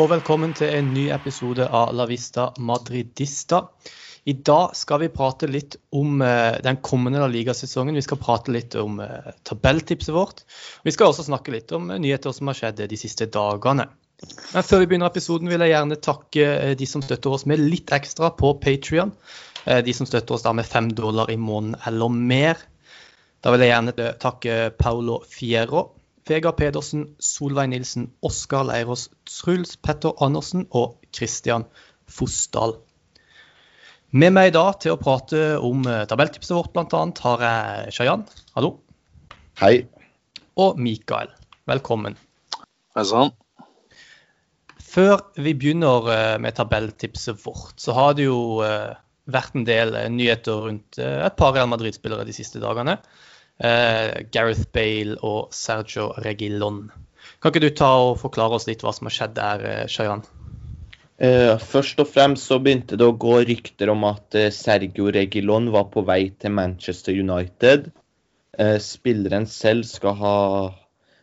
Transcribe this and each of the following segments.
og velkommen til en ny episode av La Vista Madridista. I dag skal vi prate litt om eh, den kommende La Liga-sesongen. Vi skal prate litt om eh, tabelltipset vårt. Vi skal også snakke litt om eh, nyheter som har skjedd de siste dagene. Men før vi begynner episoden, vil jeg gjerne takke de som støtter oss med litt ekstra på Patrion. De som støtter oss da med fem dollar i måneden eller mer. Da vil jeg gjerne takke Paulo Fierro, Vegard Pedersen, Solveig Nilsen, Oskar Leirås, Truls Petter Andersen og Kristian Fosdal. Med meg da til å prate om eh, tabelltipset vårt bl.a. har jeg Shayan. Hallo. Hei. Og Mikael. Velkommen. Hei sann. Før vi begynner eh, med tabelltipset vårt, så har det jo eh, vært en del nyheter rundt et par Real Madrid-spillere de siste dagene. Gareth Bale og Sergio Regilon. Kan ikke du ta og forklare oss litt hva som har skjedd der, Shayan? Eh, først og fremst så begynte det å gå rykter om at uh, Sergio Regilon var på vei til Manchester United. Eh, spilleren selv skal ha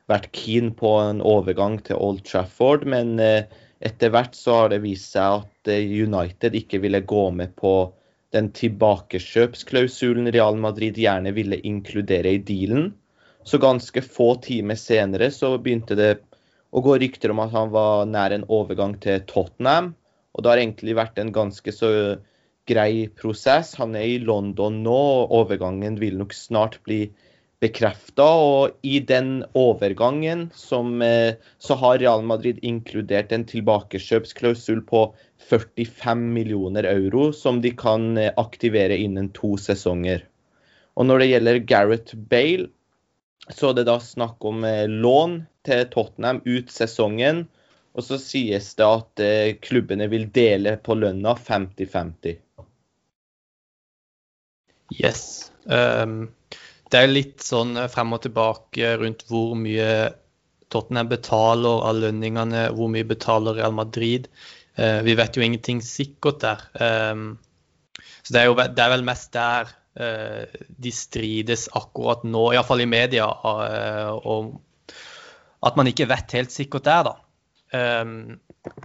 vært keen på en overgang til Old Trafford, men etter hvert så har det vist seg at United ikke ville gå med på den tilbakekjøpsklausulen Real Madrid gjerne ville inkludere i dealen. Så ganske få timer senere så begynte det å gå rykter om at han var nær en overgang til Tottenham. Og det har egentlig vært en ganske så grei prosess. Han er i London nå, og overgangen vil nok snart bli bekrefta. Og i den overgangen som, eh, så har Real Madrid inkludert en tilbakekjøpsklausul på 45 millioner euro, som de kan eh, aktivere innen to sesonger. Og når det gjelder Gareth Bale, så er det da snakk om eh, lån til Tottenham ut sesongen. Og så sies det at klubbene vil dele på lønna 50-50. Yes. Um, det er litt sånn eh, frem og tilbake rundt hvor mye Tottenham betaler av lønningene, hvor mye betaler Real Madrid. Uh, vi vet jo ingenting sikkert der. Um, så det er, jo, det er vel mest der uh, de strides akkurat nå, iallfall i media, uh, om at man ikke vet helt sikkert der, da. Um,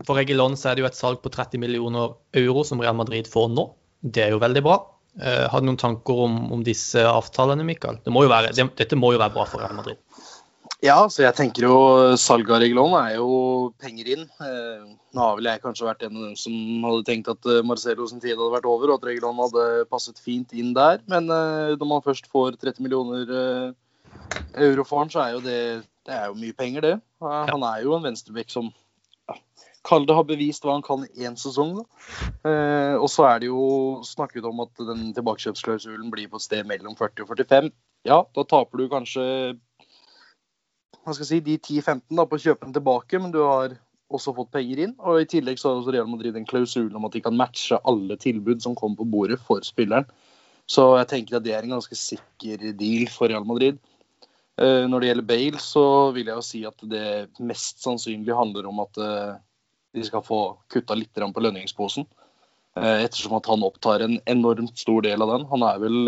for Regilon så er det jo et salg på 30 millioner euro som Real Madrid får nå. Det er jo veldig bra. Har du noen tanker om, om disse avtalene, Mikael? Det må være, det, dette må jo være bra for Real Madrid? Ja, så jeg tenker jo salget av Reglon er jo penger inn. Eh, nå har vel jeg kanskje vært en av dem som hadde tenkt at eh, Marcelo sin tid hadde vært over, og at Reglon hadde passet fint inn der. Men eh, når man først får 30 millioner eh, euro for han, så er jo det det er jo mye penger, det. Han er jo en venstrebekk som det har bevist hva han kan i én sesong. Eh, og så er det jo snakket om at den tilbakekjøpsklausulen blir på et sted mellom 40 og 45. Ja, da taper du kanskje hva skal jeg si, de 10-15 på å kjøpe den tilbake, men du har også fått penger inn. Og i tillegg så har også Real Madrid en klausul om at de kan matche alle tilbud som kommer på bordet for spilleren. Så jeg tenker at det er en ganske sikker deal for Real Madrid. Eh, når det gjelder Bale, så vil jeg jo si at det mest sannsynlig handler om at eh, de skal få kutta litt på lønningsposen. Eh, ettersom at han opptar en enormt stor del av den. Han er vel,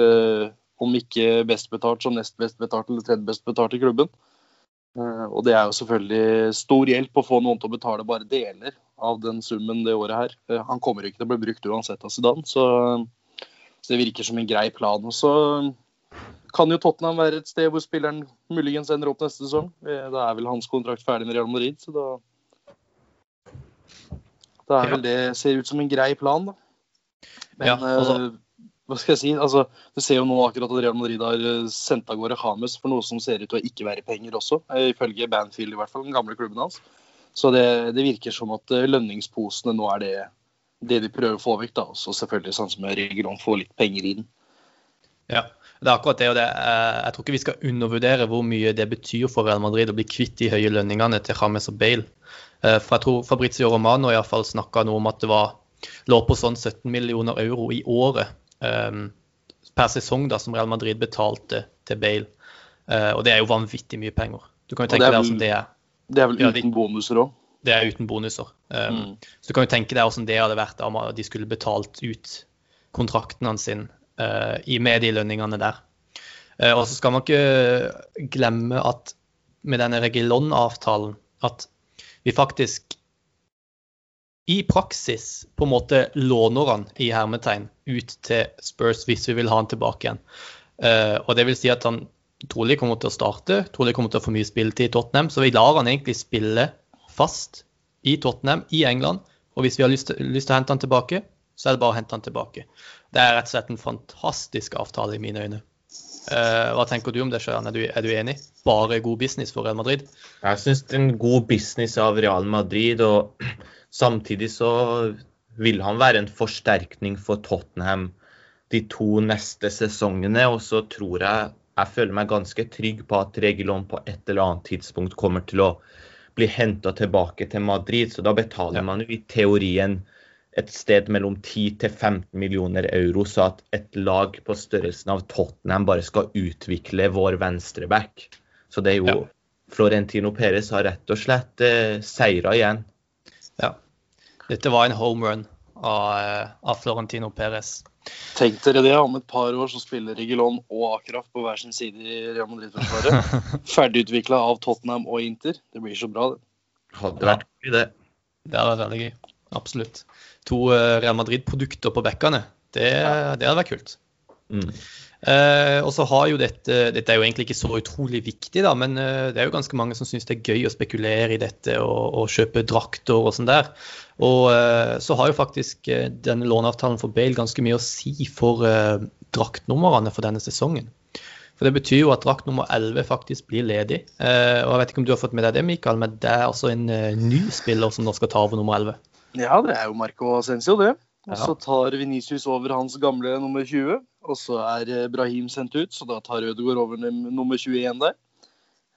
om ikke best betalt, så nest best betalt eller tredje best betalt i klubben. Og det er jo selvfølgelig stor hjelp å få noen til å betale bare deler av den summen det året her. Han kommer ikke til å bli brukt uansett av Zidane, så, så det virker som en grei plan. Og så kan jo Tottenham være et sted hvor spilleren muligens ender opp neste sesong. Da er vel hans kontrakt ferdig med Real Madrid, så da Da er vel det ser ut som en grei plan, da. Men ja, altså. uh, hva skal jeg si? Altså, du ser jo nå akkurat at Real Madrid har eh, sendt av gårde Hames for noe som ser ut til å ikke være penger også, eh, ifølge Banfield i hvert fall, den gamle klubben hans. Så det, det virker som at lønningsposene nå er det, det de prøver å få vekk. da, Og selvfølgelig sånn som Regulon får litt penger i den. Ja, det er akkurat det. og det, Jeg tror ikke vi skal undervurdere hvor mye det betyr for Real Madrid å bli kvitt de høye lønningene til James og Bale. Eh, for jeg tror Fabrizio Romano i fall snakka noe om at det var, lå på sånn 17 millioner euro i året um, per sesong da, som Real Madrid betalte til Bale. Uh, og det er jo vanvittig mye penger. Du kan jo tenke deg hvordan det er. Det er vel uten ja, bonuser òg? Det er uten bonuser. Um, mm. Så du kan jo tenke deg hvordan det hadde vært om de skulle betalt ut kontrakten hans sin uh, i medielønningene der. Uh, og så skal man ikke glemme at med denne Regilon-avtalen at vi faktisk i praksis på en måte låner han i hermetegn ut til Spurs hvis vi vil ha han tilbake igjen. Uh, og det vil si at han trolig kommer til å starte, trolig kommer til å få mye spilletid i Tottenham. Så vi lar han egentlig spille fast i Tottenham i England. Og hvis vi har lyst lyst til å hente han tilbake, så er det bare å hente han tilbake. Det er rett og slett en fantastisk avtale i mine øyne. Uh, hva tenker du om det, Sjøen? Er, er, du enig? Bare god business for Real Madrid? Jeg syns det er en god business av Real Madrid. og Samtidig så vil han være en forsterkning for Tottenham de to neste sesongene. Og så tror jeg jeg føler meg ganske trygg på at Regilon på et eller annet tidspunkt kommer til å bli henta tilbake til Madrid. Så da betaler man jo i teorien et sted mellom 10 til 15 millioner euro, så at et lag på størrelsen av Tottenham bare skal utvikle vår venstreback. Så det er jo ja. Florentino Perez har rett og slett eh, seira igjen. Ja. Dette var en home run av, eh, av Florentino Perez. Tenk dere det, om et par år så spiller Rigilon og Akraf på hver sin side i Real Madrid-forsvaret. Ferdigutvikla av Tottenham og Inter. Det blir så bra, det. Hadde vært gøy, det. Det hadde vært veldig gøy. Absolutt to eh, Real Madrid-produkter på bekkene. Det, det, hadde vært kult. Mm. Eh, og så har jo dette Dette er jo egentlig ikke så utrolig viktig, da, men eh, det er jo ganske mange som syns det er gøy å spekulere i dette og, og kjøpe drakter og sånn der. Og eh, så har jo faktisk eh, denne låneavtalen for Bale ganske mye å si for eh, draktnumrene for denne sesongen. For Det betyr jo at drakt nummer 11 faktisk blir ledig. og Jeg vet ikke om du har fått med deg det, Mikael, men det er altså en ny spiller som nå skal ta over nummer 11. Ja, det er jo Marco Ascencio, det. Og så tar Venicius over hans gamle nummer 20. Og så er eh, Brahim sendt ut, så da tar Ødegaard over nummer 21 der.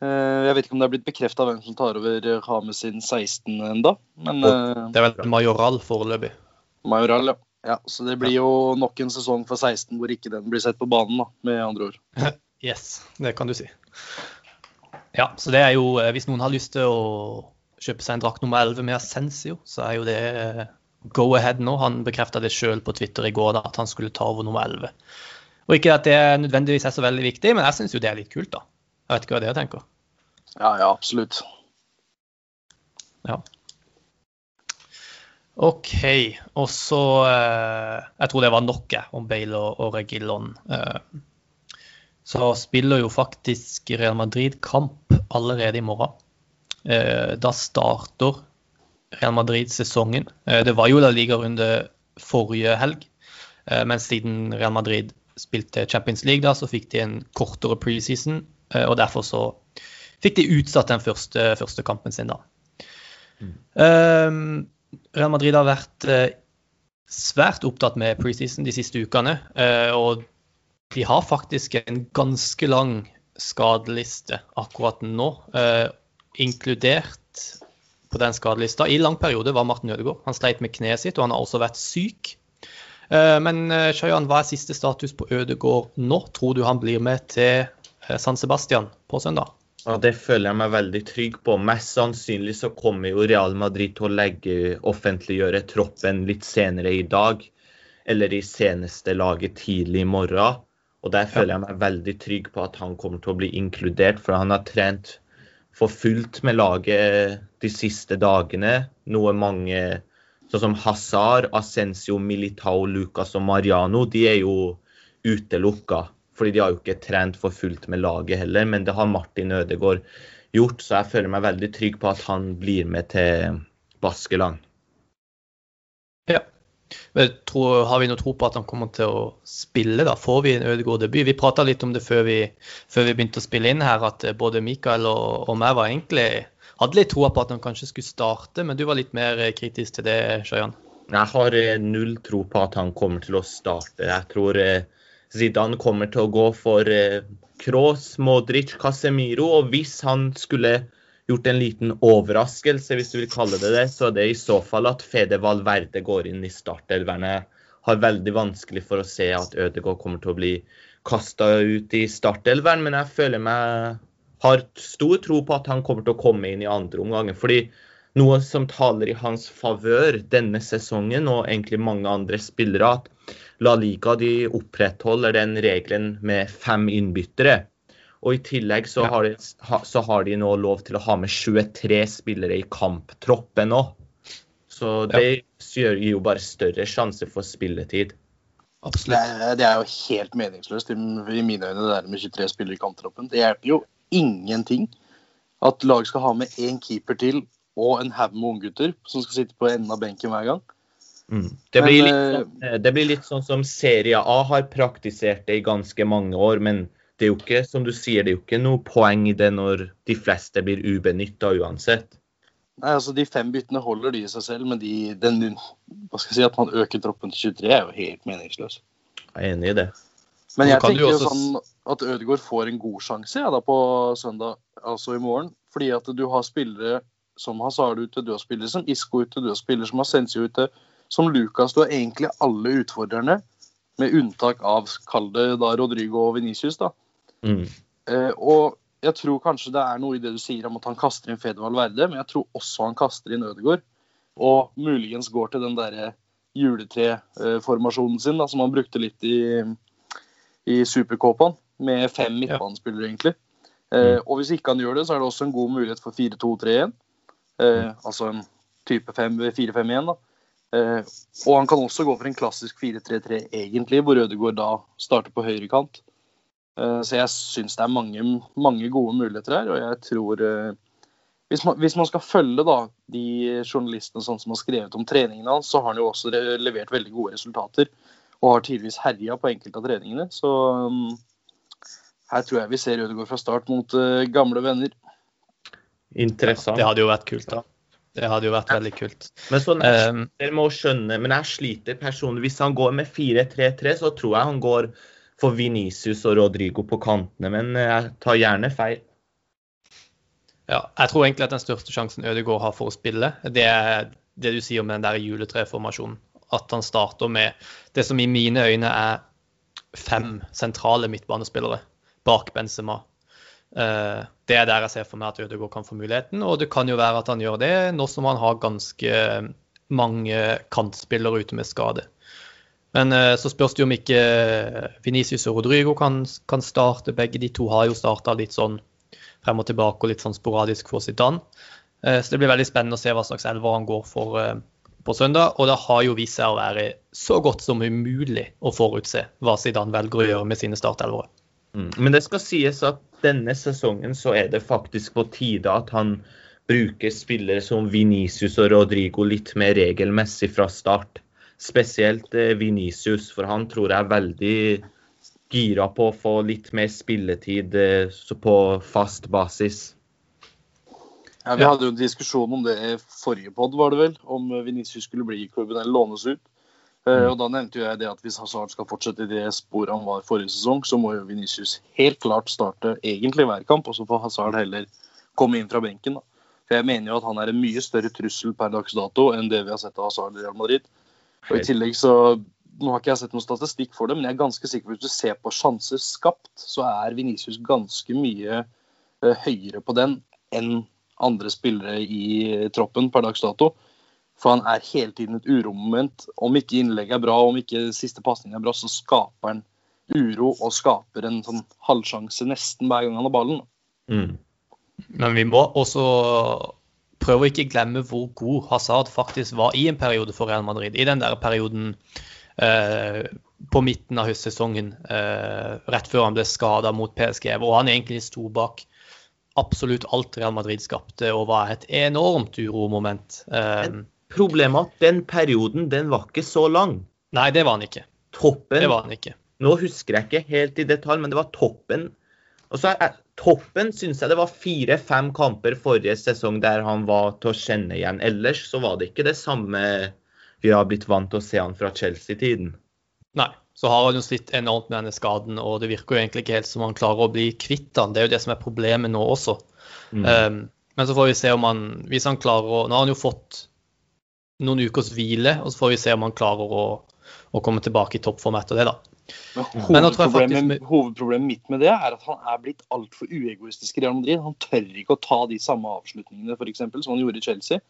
Eh, jeg vet ikke om det er blitt bekrefta hvem som tar over Hames sin 16 enda, men eh, Det er vel Majoral foreløpig. Majoral, ja. ja. Så det blir jo nok en sesong for 16 hvor ikke den blir sett på banen, da, med andre ord. yes, det kan du si. Ja, så det er jo Hvis noen har lyst til å kjøpe seg en drakt nummer 11 med Ascensio, så er jo det eh, go ahead nå. Han bekrefta det sjøl på Twitter i går, da, at han skulle ta over nummer 11. Og ikke at det nødvendigvis er så veldig viktig, men jeg syns jo det er litt kult, da. Jeg vet ikke hva dere tenker. Ja, ja, absolutt. Ja. OK. Og så eh, Jeg tror det var nok om Bale og, og Regillon. Eh, så spiller jo faktisk Real Madrid kamp allerede i morgen. Eh, da starter Real Madrid-sesongen. Eh, det var jo La Liga-runde forrige helg, eh, men siden Real Madrid spilte Champions League, da, så fikk de en kortere preseason. Og derfor så fikk de utsatt den første, første kampen sin, da. Mm. Real Madrid har vært svært opptatt med preseason de siste ukene. Og de har faktisk en ganske lang skadeliste akkurat nå inkludert på den skadelista i lang periode var Martin Ødegaard. Han sleit med kneet sitt, og han har også vært syk. Eh, men eh, Shayan, hva er siste status på Ødegaard nå? Tror du han blir med til eh, San Sebastian på søndag? Ja, Det føler jeg meg veldig trygg på. Mest sannsynlig så kommer jo Real Madrid til å legge, offentliggjøre troppen litt senere i dag. Eller i seneste laget tidlig i morgen. Og der føler jeg meg veldig trygg på at han kommer til å bli inkludert, for han har trent for fullt med laget de siste dagene. Noe mange, sånn som Hazar, Ascencio, Militao, Lucas og Mariano, de er jo utelukka. Fordi de har jo ikke trent for fullt med laget heller, men det har Martin Ødegaard gjort. Så jeg føler meg veldig trygg på at han blir med til Baskeland. Ja, Tror, har vi noe tro på at han kommer til å spille? da? Får vi en Ødegaard-debut? Vi prata litt om det før vi, før vi, begynte å spille inn her, at både Mikael og, og meg var egentlig hadde litt troa på at han kanskje skulle starte, men du var litt mer kritisk til det, Sjøjan? Jeg har eh, null tro på at han kommer til å starte. Jeg tror eh, Zidane kommer til å gå for eh, Kroos, Modric, Casemiro. Og hvis han skulle gjort en liten overraskelse, hvis du vil kalle det det, så er det i så fall at Fede Valverde går inn i startelverne. Har veldig vanskelig for å se at Ødegaard kommer til å bli kasta ut i startelveren, men jeg føler meg har stor tro på at han kommer til å komme inn i andre omgang. Fordi noe som taler i hans favør denne sesongen, og egentlig mange andre spillere, at La Liga de opprettholder den regelen med fem innbyttere. Og i tillegg så, har de, så har de nå lov til å ha med 23 spillere i kamptroppen nå. Så det gir jo bare større sjanse for spilletid. Absolutt. det er jo helt meningsløst i, mine øyne, det der med 23 spillere i kamptroppen. Det hjelper jo ingenting at lag skal ha med én keeper til og en haug med unggutter som skal sitte på enden av benken hver gang. Mm. Det, Men, litt, eh, sånn- det blir litt sånn som Serie A har praktisert det i ganske mange år, men det er jo ikke som du sier, det er jo ikke noe poeng i det når de fleste blir ubenytta uansett. Nei, altså De fem byttene holder de i seg selv, men de, den, hva skal jeg si, at man øker troppen til 23 er jo helt meningsløst. Jeg er enig i det. Men jeg tenker jo også sånn at Ødegaard får en god sjanse ja, da, på søndag, altså i morgen. Fordi at du har spillere som Hazard ute, du har spillere som Isco ute, du har spillere som Ascencio ute, som Lucas. Du har egentlig alle utfordrerne, med unntak av kall det da Rodrigo og Venicius. da. Mm. Eh, og jeg tror kanskje det er noe i det du sier om at han kaster inn Fede Valverde, men jeg tror også han kaster inn Ødegaard. Og muligens går til den derre juletreformasjonen sin, da, som han brukte litt i, i Supercopaen, med fem midtbanespillere, egentlig. Eh, og hvis ikke han gjør det, så er det også en god mulighet for 4-2-3-1. Eh, altså en type 4-5-1, da. Eh, og han kan også gå for en klassisk 4-3-3, egentlig, hvor Ødegaard da starter på høyre kant. Eh, Så jeg syns det er mange, mange gode muligheter her, og jeg tror eh, hvis man, hvis man skal følge da, de journalistene sånn som har skrevet om treningene hans, så har han jo også levert veldig gode resultater. Og har tidvis herja på enkelte av treningene. Så um, her tror jeg vi ser Ødegaard fra start mot eh, gamle venner. Interessant. Det hadde jo vært kult, da. Det hadde jo vært veldig kult. Men sånn, dere må skjønne, men jeg sliter personlig. Hvis han går med 4-3-3, så tror jeg han går for Venicius og Rodrigo på kantene, men eh, jeg tar gjerne feil. ja, jeg tror egentlig at den største sjansen Ødegaard har for å spille, det er det du sier om den der juletreformasjonen. At han starter med det som i mine øyne er fem sentrale midtbanespillere bak Benzema. Eh, Det er der jeg ser for meg at Ødegaard kan få muligheten, og det kan jo være at han gjør det nå som han har ganske mange kantspillere ute med skade. Men eh, så spørs det jo om ikke Venicius og Rodrigo kan, kan starte. Begge de to har jo starta litt sånn frem og tilbake og litt sånn sporadisk for Zidane. Eh, Så det blir veldig spennende å se hva slags elver han går for eh, på søndag. Og det har jo vist seg å være så godt som umulig å forutse hva Zidane velger å gjøre med sine startelvere. Mm. Men det skal sies at denne sesongen så er det faktisk på tide at han bruker spillere som Venicius og Rodrigo litt mer regelmessig fra start. Spesielt eh, Venicius, for han tror jeg er veldig gira på å få litt mer spilletid eh, på fast basis. Ja, vi hadde jo en diskusjon om det i forrige pod, var det vel, om Venicius skulle bli i klubben eller lånes ut. Eh, Mm. Og Da nevnte jo jeg det at hvis Hazard skal fortsette i det sporet han var forrige sesong, så må jo Venicius helt klart starte egentlig hver kamp, og så får Hazard heller komme inn fra benken. da. For Jeg mener jo at han er en mye større trussel per dags dato enn det vi har sett av Hazard i Real Madrid. Og i tillegg så Nå har ikke jeg sett noen statistikk for det, men jeg er ganske sikker på at hvis du ser på sjanser skapt, så er Venicius ganske mye eh, høyere på den enn andre spillere i troppen per dags dato. For han er hele tiden et uromoment. Om ikke innlegget er bra, om ikke siste pasning er bra, så skaper han uro og skaper en sånn halvsjanse nesten hver gang han har ballen. Mm. Men vi må også prøve å ikke glemme hvor god Hazard faktisk var i en periode for Real Madrid. I den der perioden eh, på midten av høstsesongen, eh, rett før han ble skada mot PSG, hvor han egentlig sto bak absolutt alt Real Madrid skapte og var et enormt uromoment. Eh, Problemet er at den perioden den var ikke så lang. nei, det var han ikke. Toppen Det var han ikke. Nå husker jeg ikke helt i detalj, men det var toppen. Og så er, Toppen syns jeg det var fire-fem kamper forrige sesong der han var til å kjenne igjen. Ellers så var det ikke det samme vi har blitt vant til å se han fra Chelsea-tiden. Nei. Så har han jo slitt enormt med denne skaden, og det virker jo egentlig ikke helt som han klarer å bli kvitt han. Det er jo det som er problemet nå også. Mm. Um, men så får vi se om han Hvis han klarer å Nå har han jo fått noen ukers hvile, og så får vi se om han klarer å, å komme tilbake i toppform etter det, da. Men jeg hovedproblemet, hovedproblemet mitt med det er at han er blitt altfor uegoistisk i Real Madrid. Han tør ikke å ta de samme avslutningene for eksempel, som han gjorde i Chelsea.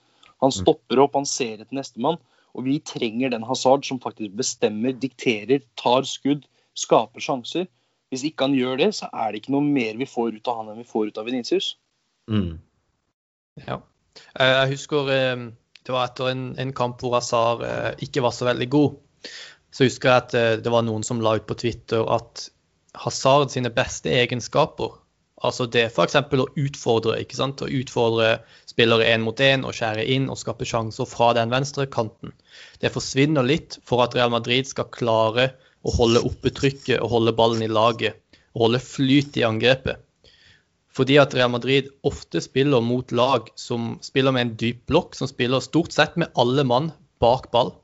Han stopper opp, han ser etter nestemann. Og vi trenger den Hazard som faktisk bestemmer, dikterer, tar skudd, skaper sjanser. Hvis ikke han gjør det, så er det ikke noe mer vi får ut av han enn vi får ut av Venicius. Mm. Ja. Eh, Jeg husker eh, Det var etter en, en kamp hvor Hazard eh, ikke var så veldig god. Så husker jeg at eh, det var noen som la ut på Twitter at Hazard sine beste egenskaper, altså det f.eks. å utfordre, ikke sant? å utfordre spillere én mot én og skjære inn og skape sjanser fra den venstre kanten, det forsvinner litt for at Real Madrid skal klare å holde oppe trykket og holde ballen i laget og holde flyt i angrepet. Fordi at Real Madrid ofte spiller mot lag som spiller med en dyp blokk, som spiller stort sett med alle mann bak ball.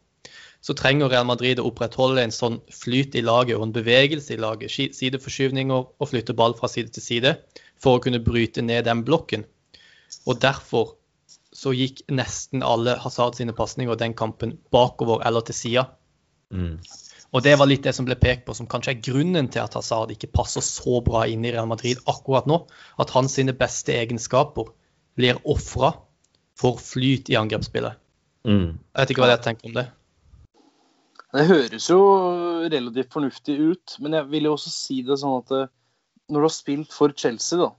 Så trenger Real Madrid å opprettholde en sånn flyt i laget og en bevegelse i laget, sideforskyvninger og flytte ball fra side til side, for å kunne bryte ned den blokken. Og derfor så gikk nesten alle Hazard sine pasninger den kampen bakover eller til sida. Mm. Og det var litt det som ble pekt på som kanskje er grunnen til at Hazard ikke passer så bra inn i Real Madrid akkurat nå. At hans sine beste egenskaper blir ofra for flyt i angrepsspillet. Mm. Jeg vet ikke hva dere tenker om det. Det høres jo relativt fornuftig ut, men jeg vil jo også si det sånn at eh, når du har spilt for Chelsea da,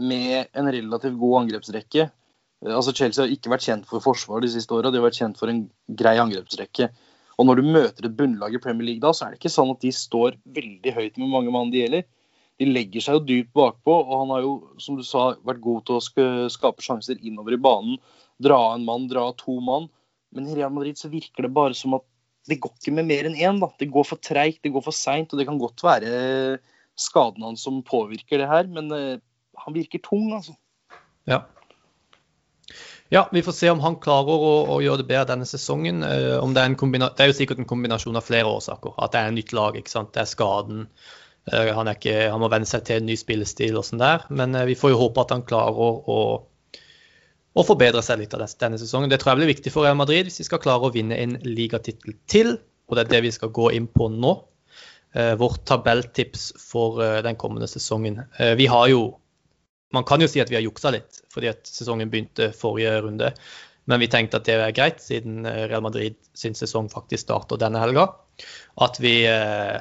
med en relativt god angrepsrekke eh, altså Chelsea har ikke vært kjent for forsvar de siste åra, de har vært kjent for en grei angrepsrekke. Og når du møter et bunnlag i Premier League da, så er det ikke sånn at de står veldig høyt med mange mann de gjelder. De legger seg jo dypt bakpå, og han har jo, som du sa, vært god til å skape sjanser innover i banen. Dra en mann, dra to mann. Men i Real Madrid så virker det bare som at det går ikke med mer enn én. da. Det går for treigt, det går for seint, og det kan godt være skaden hans som påvirker det her, men uh, han virker tung, altså. Ja, ja, vi får se om han klarer å, å gjøre det bedre denne sesongen. Uh, det, er det, er jo sikkert en kombinasjon av flere årsaker. At det er et nytt lag. ikke sant? Det er skaden. Uh, han, er ikke, han, må venne seg til en ny spillestil og sånn der. Men vi får jo håpe at han klarer å, å forbedre seg litt av denne sesongen. Det tror jeg blir viktig for Real Madrid hvis de skal klare å vinne en ligatittel til. Og det er det vi skal gå inn på nå. vårt tabelltips for den kommende sesongen. vi har jo man kan jo si at vi har juksa litt, fordi at sesongen begynte forrige runde. Men vi tenkte at det er greit, siden eh, Real Madrid sin sesong faktisk starter denne helga. At vi eh,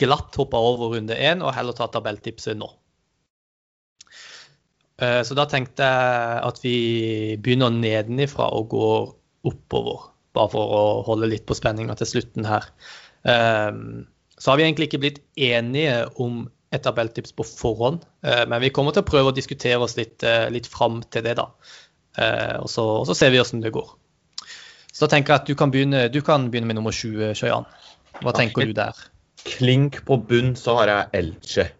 glatt hopper over runde én og heller tar tabelltipset nå. Eh, så da tenkte jeg at vi begynner nedenifra og går oppover. Bare for å holde litt på spenninga til slutten her. Eh, så har vi egentlig ikke blitt enige om et tabelltips på forhånd. Eh, men vi kommer til å prøve å diskutere oss litt, litt fram til det, da. Og så, og så ser vi åssen det går. Så da tenker jeg at du kan begynne, du kan begynne med nummer 20, Sjøjan. Hva tenker du der? Klink på bunn så har jeg Elche.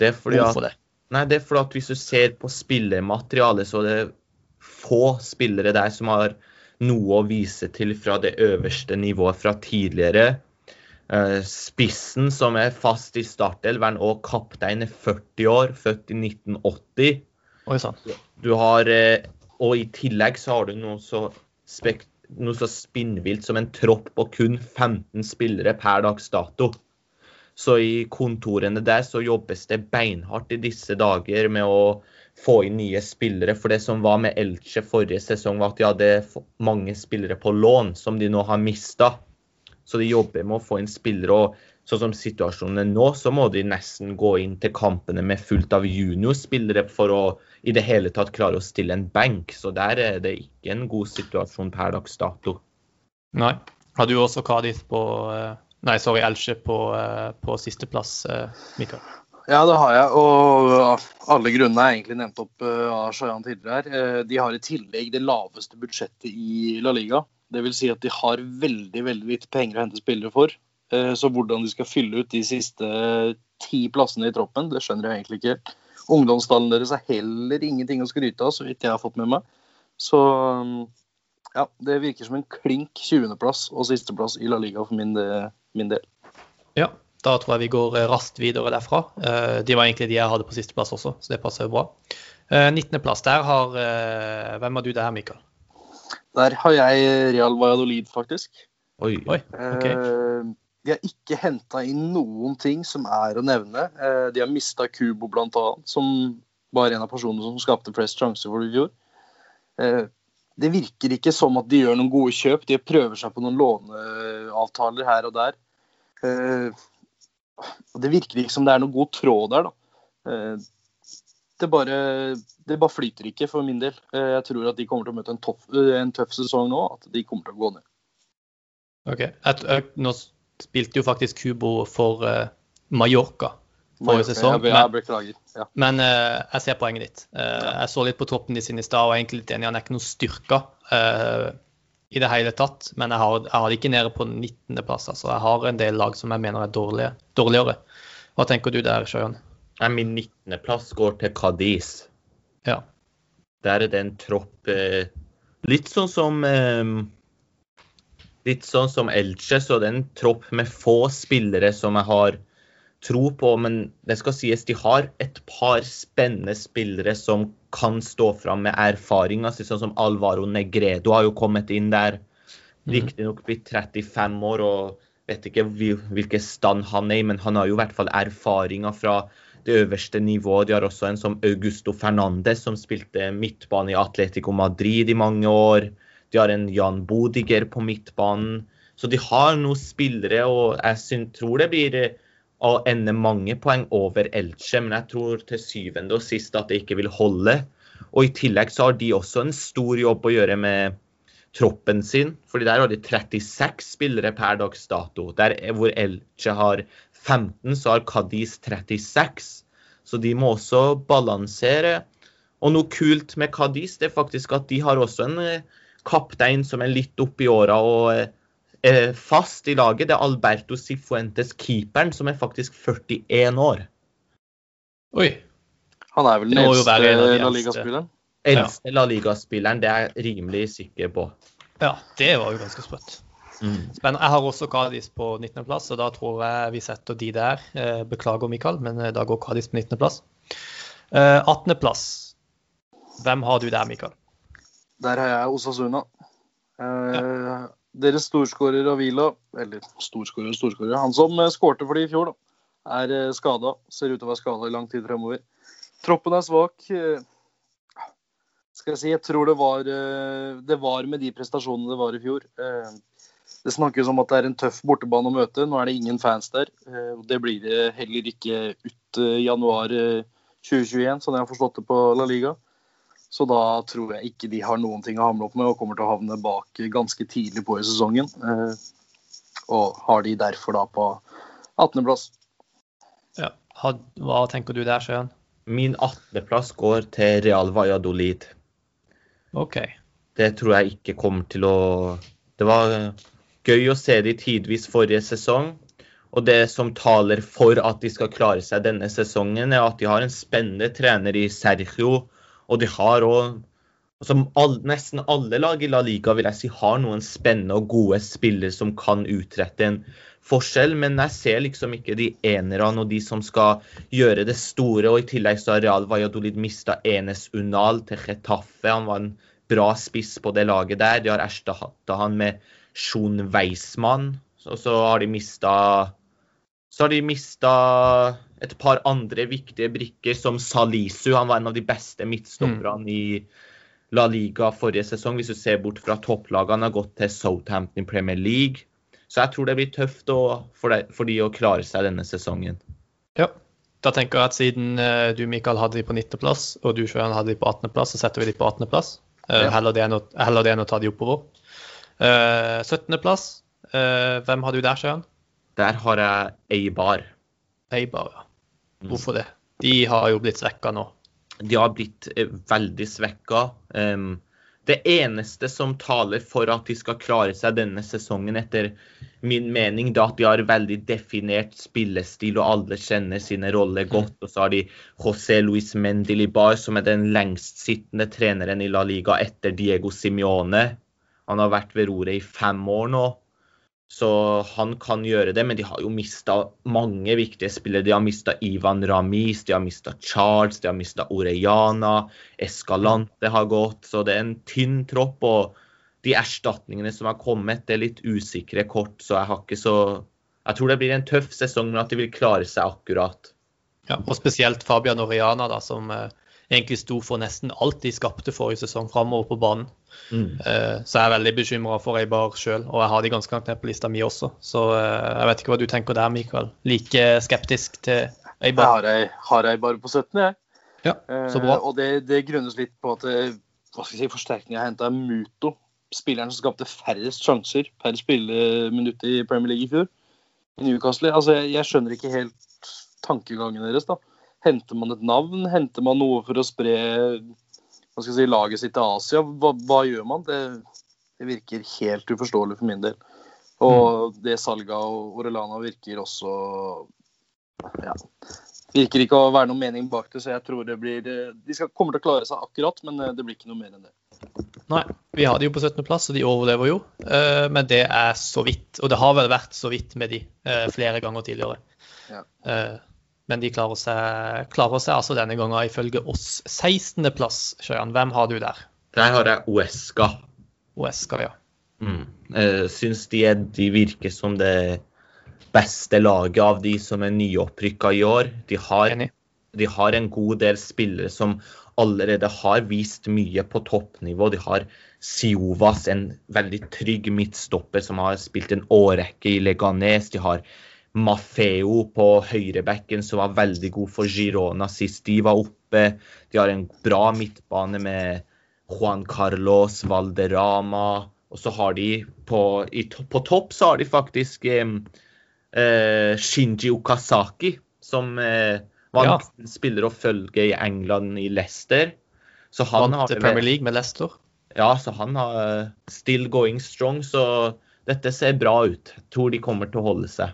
Det er fordi Hvorfor det? Nei, det er fordi at hvis du ser på spillermaterialet, så er det få spillere der som har noe å vise til fra det øverste nivået fra tidligere. Eh, spissen som er fast i startelveren og kaptein er 40 år, født i 1980. Oi sann. Du har, eh, og i tillegg så har du noe så, noe så spinnvilt som en tropp på kun 15 spillere per dags dato. Så i kontorene der så jobbes det beinhardt i disse dager med å få inn nye spillere. For det som var med Elche forrige sesong, var at de hadde mange spillere på lån som de nå har mista. Så de jobber med å få inn spillere. og Sånn som situasjonen er nå, så må de nesten gå inn til kampene med fullt av juniorspillere for å i det hele tatt klare å stille en benk. Så der er det ikke en god situasjon per dags dato. Nei. Hadde jo også Kadis på eh, Nei, sorry, Elche på, eh, på sisteplass, eh, Mikael? Ja, det har jeg. Og alle grunnene er egentlig nevnt opp av Shayan tidligere her. De har i tillegg det laveste budsjettet i La Liga. Vil si at de har veldig veldig lite penger å hente spillere for. Eh, så hvordan de skal fylle ut de siste ti plassene i troppen, det skjønner jeg egentlig ikke. Ungdomstallen deres er heller ingenting å skryte av, så vidt jeg har fått med meg. Så ja, det virker som en klink 20.-plass og sisteplass i La Liga for min, min, del. Ja, da tror jeg vi går eh, raskt videre derfra. Eh, de var egentlig de jeg hadde på sisteplass også, så det passer jo bra. 19.-plass, der har Hvem har du der, Mikael? Der har jeg Real Valladolid, faktisk. Oi, oi, ok. Eh, de har ikke henta inn noen ting som er å nevne. Eh, de har mista Kubo, blant annet, som var en av personene som skapte flest sjanser for det i fjor. Eh, det virker ikke som at de gjør noen gode kjøp. De prøver seg på noen låneavtaler her og der. Det virker ikke som det er noen god tråd der, da. det bare, det bare flyter ikke for min del. Eh, jeg tror at de kommer til å møte en, topp, eh, en tøff sesong nå. At de kommer til å gå ned. Ok. Nå spilte jo faktisk Kubo for Mallorca forrige sesong. Men, jeg. Ja. Men uh, jeg ser poenget ditt. Uh, jeg så litt på troppen de sin i stad og er egentlig litt enig. Han er ikke noe styrka i det hele tatt. Men jeg har, jeg har det ikke nede på 19.-plass. Altså. Jeg har en del lag som jeg mener er dårlige, dårligere. Hva tenker du der, Sjøen? Min 19.-plass går til Cadiz. Ja. Der er det en tropp eh, litt sånn som eh, Litt sånn som Elche, så det er en tropp med få spillere som jeg har tro på. Men det skal sies, de har et par spennende spillere som kan stå fram med erfaring. Altså, sånn som Alvaro Negredo har jo kommet inn der. Mhm. Riktignok blitt 35 år og vet ikke hvilken stand han er i, men han har jo i hvert fall erfaringer fra det øverste nivået. De har også en som Augusto Fernandez, som spilte midtbane i Atletico Madrid i mange år. De har en Jan Bodiger på midtbanen. Så de har noen spillere, og jeg tror det blir eh, å ende mange poeng over Elche, men jeg tror til syvende og sist at det ikke vil holde. Og i tillegg så har de også en stor jobb å gjøre med troppen sin. fordi der har de 36 spillere per dags dato. Der hvor Elche har 15, så har Cadiz 36. Så de må også balansere. Og noe kult med Cadiz det er faktisk at de har også en eh, kaptein som er litt oppi åra og eh, fast i laget. Det er Alberto Sifuentes, keeperen, som er faktisk 41 år. Oi. Han er vel den eldste La Liga-spilleren? Eldste La Liga-spilleren, det er jeg rimelig sikker på. Ja, det var jo ganske sprøtt. Mm. Jeg har også Kadis på 19.-plass, og da tror jeg vi setter de der. Eh, beklager, Mikael, men eh, da går Kadis på 19.-plass. 18.-plass. Eh, Hvem har du der, Mikael? Der har jeg Osasuna. Ja. Deres storskårer Avila, eller storskårer og storskårer, han som skårte for de i fjor, da, er skada. Ser ut til å være skada i lang tid fremover. Troppen er svak. Skal jeg si, jeg tror det var, det var med de prestasjonene det var i fjor. Det snakkes om at det er en tøff bortebane å møte. Nå er det ingen fans der. Eh, det blir det heller ikke ut januar 2021, eh, sånn jeg har forstått det på La Liga. Så da tror jeg ikke de har noen ting å hamle opp med og kommer til å havne bak ganske tidlig på i sesongen. Eh, og har de derfor da på 18.-plass. Ja. Hva tenker du der, Sjøen? Min 18.-plass går til Real Valladolid. OK. Det tror jeg ikke kommer til å Det var gøy å se de tidvis forrige sesong. Og det som taler for at de skal klare seg denne sesongen, er at de har en spennende trener i Sergio. Og de har òg som all, nesten alle lag i La Liga vil jeg si har noen spennende og gode spillere som kan utrette en forskjell, men jeg ser liksom ikke de enerne og de som skal gjøre det store. Og i tillegg så har Real Valladolid mista Enes Unal til Chetaffe. Han var en bra spiss på det laget der. De har erstatta han med Sjon Weismann. Og så har de mista Så har de mista et par andre viktige brikker, som Salisu. Han var en av de beste midtstopperne mm. i La Liga forrige sesong. Hvis du ser bort fra topplagene, har gått til Southampton Premier League. Så jeg tror det blir tøft å, for, de, for, de, å klare seg denne sesongen. Ja, da tenker jeg at siden uh, du Mikael hadde de på 19.-plass, og du Sjøen hadde de på 18.-plass, så setter vi de på 18.-plass. Uh, ja. heller, det enn å ta de oppover. Uh, eh, 17.-plass. Uh, eh, hvem har du der, Sjøen? Der har jeg Eibar. Eibar, ja. Mm. Hvorfor det? De har jo blitt svekka nå. De har blitt uh, veldig svekka. Um, det eneste som taler for at de skal klare seg denne sesongen, etter min mening, er at de har veldig definert spillestil, og alle kjenner sine roller godt. Og så har de José Luis Mendilibar, som er den lengstsittende treneren i La Liga etter Diego Simione. Han har vært ved roret i fem år nå, så han kan gjøre det. Men de har jo mista mange viktige spillere. De har mista Ivan Ramis, de har mista Charles, de har mista Orellana. Escalante har gått. Så det er en tynn tropp. og de erstatningene som har kommet, det er litt usikre kort, så jeg har ikke så Jeg tror det blir en tøff sesong, men at de vil klare seg akkurat. Ja, og spesielt Fabian Oriana, da, som eh, egentlig sto for nesten alt de skapte forrige sesong framover på banen. Mm. Uh, så jeg er veldig bekymra for Eibar sjøl, og jeg har de ganske langt ned på lista mi også. Så uh, jeg vet ikke hva du tenker der, Mikael. Like skeptisk til Eibar? Jeg har, jeg, har Eibar på 17, jeg. Ja, så bra. Uh, og det, det grunnes litt på at hva skal jeg si, forsterkningen har henta Muto. Spilleren som skapte færrest sjanser per spilleminutt i Premier League i fjor. I Newcastle. Altså, jeg, jeg skjønner ikke helt tankegangen deres. da. Henter man et navn? Henter man noe for å spre hva skal jeg si, laget sitt til Asia? Hva, hva gjør man? Det, det, virker helt uforståelig for min del. Og det salget av Orellana virker også ja, virker ikke å være noen mening bak det, så jeg tror det blir De skal, kommer til å klare seg akkurat, men eh, det blir ikke noe mer enn det. Nei, vi har de jo på 17.-plass, og de overlever jo. Eh, men det er så vidt. Og det har vel vært så vidt med de eh, flere ganger tidligere. Ja. Men de klarer seg, klarer seg altså denne gangen ifølge oss 16.-plass. Sjøjan, hvem har du der? Der har jeg Oesca. Oesca, ja. Mm. Jeg syns de, er, de virker som det beste laget av de som er nyopprykka i år. De har, de har, en god del spillere som allerede har vist mye på toppnivå. De har Siovas, en veldig trygg midtstopper som har spilt en årrekke i Leganes. De har Maffeo på høyrebekken, som var veldig god for Girona sist de var oppe. De har en bra midtbane med Juan Carlos Valderama. Og så har de på, i, på topp så har de faktisk eh, Shinji Okazaki, som eh, var Ja. en spiller å følge i England i Leicester. Så han Vant har Premier League med Leicester. Ja, så han har eh, still going strong, så dette ser bra ut. Jeg tror de kommer til å holde seg.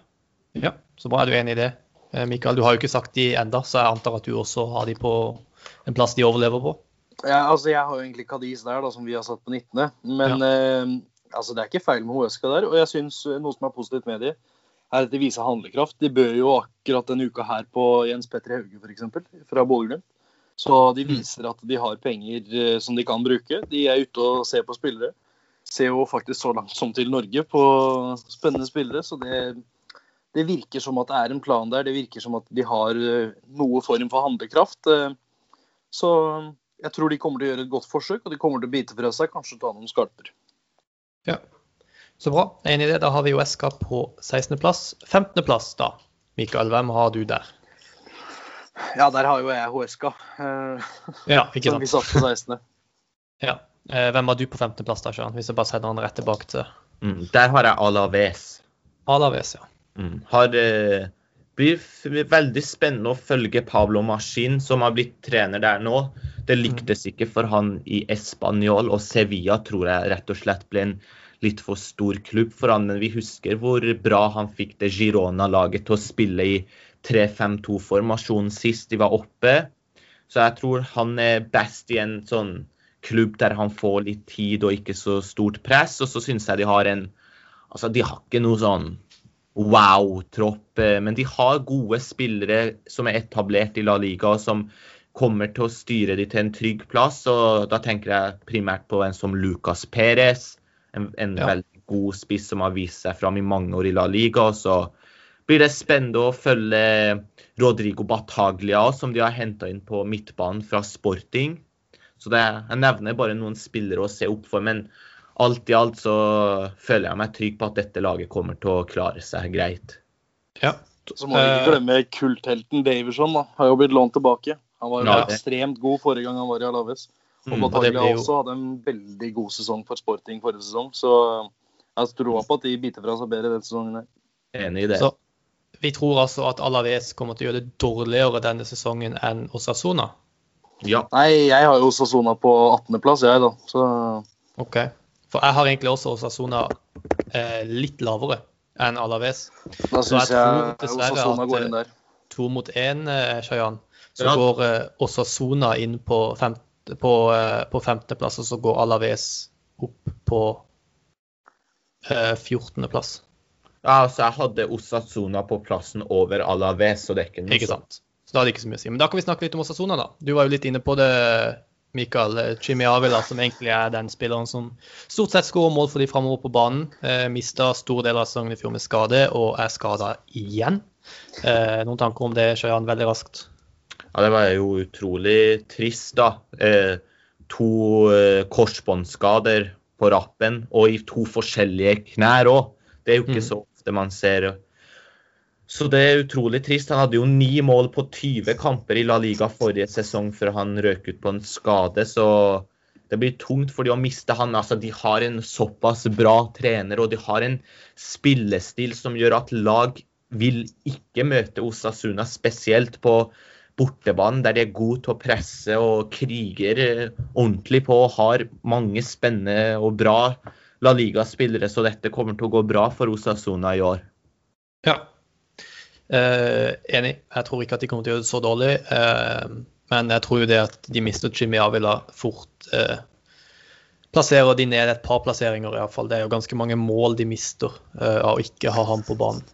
Ja, så bra. Er du enig i det? Eh, Mikael, du har jo ikke sagt de enda, så jeg antar at du også har de på en plass de overlever på. Ja, altså, jeg har jo egentlig Kadis der, da, som vi har satt på 19. Men eh, altså, det er ikke feil med HSK der. Og jeg syns noe som er positivt med de, er at de viser handlekraft. De bør jo akkurat denne uka her på Jens Petter Hauge, f.eks., fra Bodø-Glimt. Så de viser at de har penger eh, som de kan bruke. De er ute og ser på spillere. Ser jo faktisk så langt som til Norge på spennende spillere. Så det, det virker som at det er en plan der. Det virker som at de har eh, noe form for handlekraft. Eh, Så jeg tror de kommer til å gjøre et godt forsøk, og de kommer til å bite fra seg, kanskje ta noen skarper. Ja. Så bra. Enig i det. Da har vi jo Eska på 16.-plass. 15.-plass, da. Mikael, hvem har du der? Ja, der har jo jeg HSK, eh, Ja, ikke som vi sant. satt på 16. Ja. Eh, Hvem har du på 15.-plass, da, Sjøren? Hvis jeg bare sender han rett tilbake til Mm. Der har jeg Alaves. Alaves, ja. Mm. Har, eh, blir veldig spennende å følge Pablo Maskin, som har blitt trener der nå. Det lyktes ikke for han i Español, og Sevilla tror jeg rett og slett ble en litt for stor klubb for han, men vi husker hvor bra han fikk det Girona-laget til å spille i 3-5-2-formasjonen sist de var oppe. Så jeg tror han er best i en sånn klubb der han får litt tid og ikke så stort press. Og så syns jeg de har en Altså, de har ikke noe sånn wow-tropp, eh, men de har gode spillere som er etablert i La Liga, og som kommer til å styre de til en trygg plass. og Da tenker jeg primært på en som Lucas Perez, en, en Ja. veldig god spiss som har vist seg fram i mange år i La Liga. og så blir det spennende å følge Rodrigo Bataglia, som de har henta inn på midtbanen fra Sporting. Så det, jeg nevner bare noen spillere å se opp for. Men alt i alt så føler jeg meg trygg på at dette laget kommer til å klare seg greit. ja. Så må vi ikke Eh, glemme kulthelten Daverson. da, Har jo blitt lånt tilbake. Han var jo Ja. ekstremt god forrige gang han var i Alaves. Og Mm, Bataglia jo- også hadde en veldig god sesong for Sporting forrige sesong. Så jeg tror på at de biter fra seg bedre denne sesongen. Enig i det. Så vi tror altså at Alaves kommer til å gjøre det dårligere denne sesongen enn Osasona? Ja. Nei, jeg har jo Osasona på 18.-plass, jeg, da. Så Ok. For jeg har egentlig også Osasuna eh, litt lavere enn Alaves. da syns jeg jeg, tror dessverre Sasona at, går inn der. To mot én, eh, Shayan. Så Ja. går eh, Osasuna inn på, fem, på, eh, på femteplass, og så går Alaves opp på eh, 14.-plass. ja, altså jeg hadde Osasuna på plassen over Alaves, så det er ikke noe Ikke sant? Så da hadde ikke så mye å si. Men da kan vi snakke litt om Osasuna, da. Du var jo litt inne på det, Mikael. Eh, Jimmy Avila, som egentlig er den spilleren som stort sett skårer mål for de framover på banen. Eh, Mista stor del av sesongen i fjor med skade, og er skada igjen. Eh, noen tanker om det, Shayan, veldig raskt? Ja, det var jo utrolig trist, da. Eh, to eh, korsbåndskader på rappen, og i to forskjellige knær òg. Det er jo ikke Mm. så ofte man ser Så det er utrolig trist. Han hadde jo ni mål på 20 kamper i La Liga forrige sesong før han røk ut på en skade, så det blir tungt for de å miste han. Altså, de har en såpass bra trener, og de har en spillestil som gjør at lag vil ikke møte Osasuna, spesielt på bortebanen, der de er gode til å presse og kriger eh, ordentlig på og har mange spennende og bra La Liga-spillere, så dette kommer til å gå bra for Osasuna i år. Ja, eh, enig. Jeg tror ikke at de kommer til å gjøre det så dårlig. Eh, men jeg tror jo det at de mister Jimmy Avila fort eh, plasserer de ned et par plasseringer, iallfall. Det er jo ganske mange mål de mister eh, av å ikke ha ham på banen.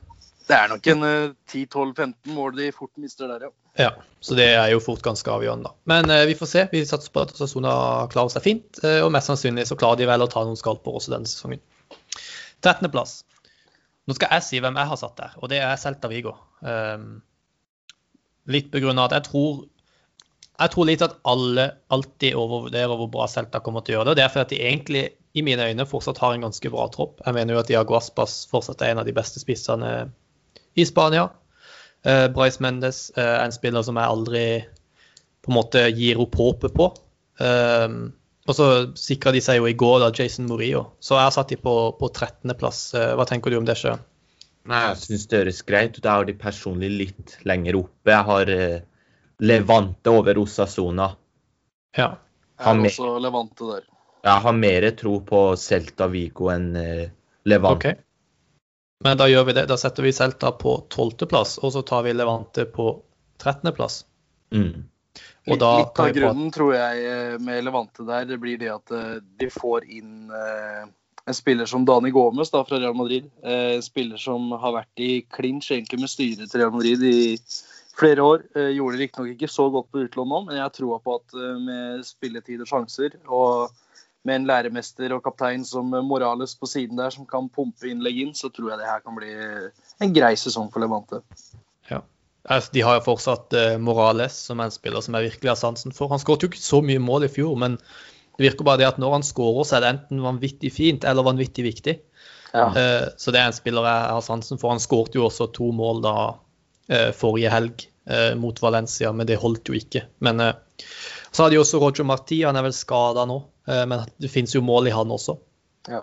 Det er nok en 10-12-15 eh, mål de fort mister der, ja. Ja, så det er jo fort ganske avgjørende, da. Men eh, vi får se. Vi satser på at Sasona klarer seg fint. Og mest sannsynlig så klarer de vel å ta noen skalper også denne sesongen. 13.-plass. Nå skal jeg si hvem jeg har satt der, og det er Celta Vigo. Um, litt begrunna at jeg tror jeg tror litt at alle alltid overvurderer hvor bra Celta kommer til å gjøre det. og Det er fordi at de egentlig i mine øyne fortsatt har en ganske bra tropp. Jeg mener jo at Diago Aspas fortsatt er en av de beste spissene i Spania. Uh, Bryce Mendes uh, er en spiller som jeg aldri på en måte gir opp håpet på. Um, og så sikra de seg jo i går, da, Jason Morio. Så jeg har satt de på, på 13.-plass. Uh, hva tenker du om det, Sjøen? Nei, Jeg syns det høres greit ut. Jeg har de personlig litt lenger oppe. Jeg har Levante over Osasona. Ja. Jeg har også Levante der. Jeg har mer tro på Celta Vigo enn Levante. Okay. Men da gjør vi det. Da setter vi Celta på 12.-plass, og så tar vi Levante på 13.-plass. Mm. Litt, litt av grunnen, tror jeg, eh, med Levante der, det blir det at eh, de får inn eh, en spiller som Dani Gomez da, fra Real Madrid. En spiller som har vært i clinch egentlig med styret til Real Madrid i flere år. Gjorde det riktignok ikke så godt på utlån nå, men jeg tror på at med spilletid og sjanser og med en læremester og kaptein som Morales på siden der, som kan pumpe innlegg inn, så tror jeg det her kan bli en grei sesong for Levante. Altså, de har jo fortsatt uh, Morales, som er en spiller som jeg virkelig har sansen for. Han skåret jo ikke så mye mål i fjor, men det virker bare det at når han skårer, så er det enten vanvittig fint eller vanvittig viktig. Ja. Uh, så det er en spiller jeg har sansen for. Han skåret jo også to mål da uh, forrige helg mot Valencia, men det holdt jo ikke. Men så har de også Roger Marti, han er vel skada nå. Eh, men det finnes jo mål i han også. Ja.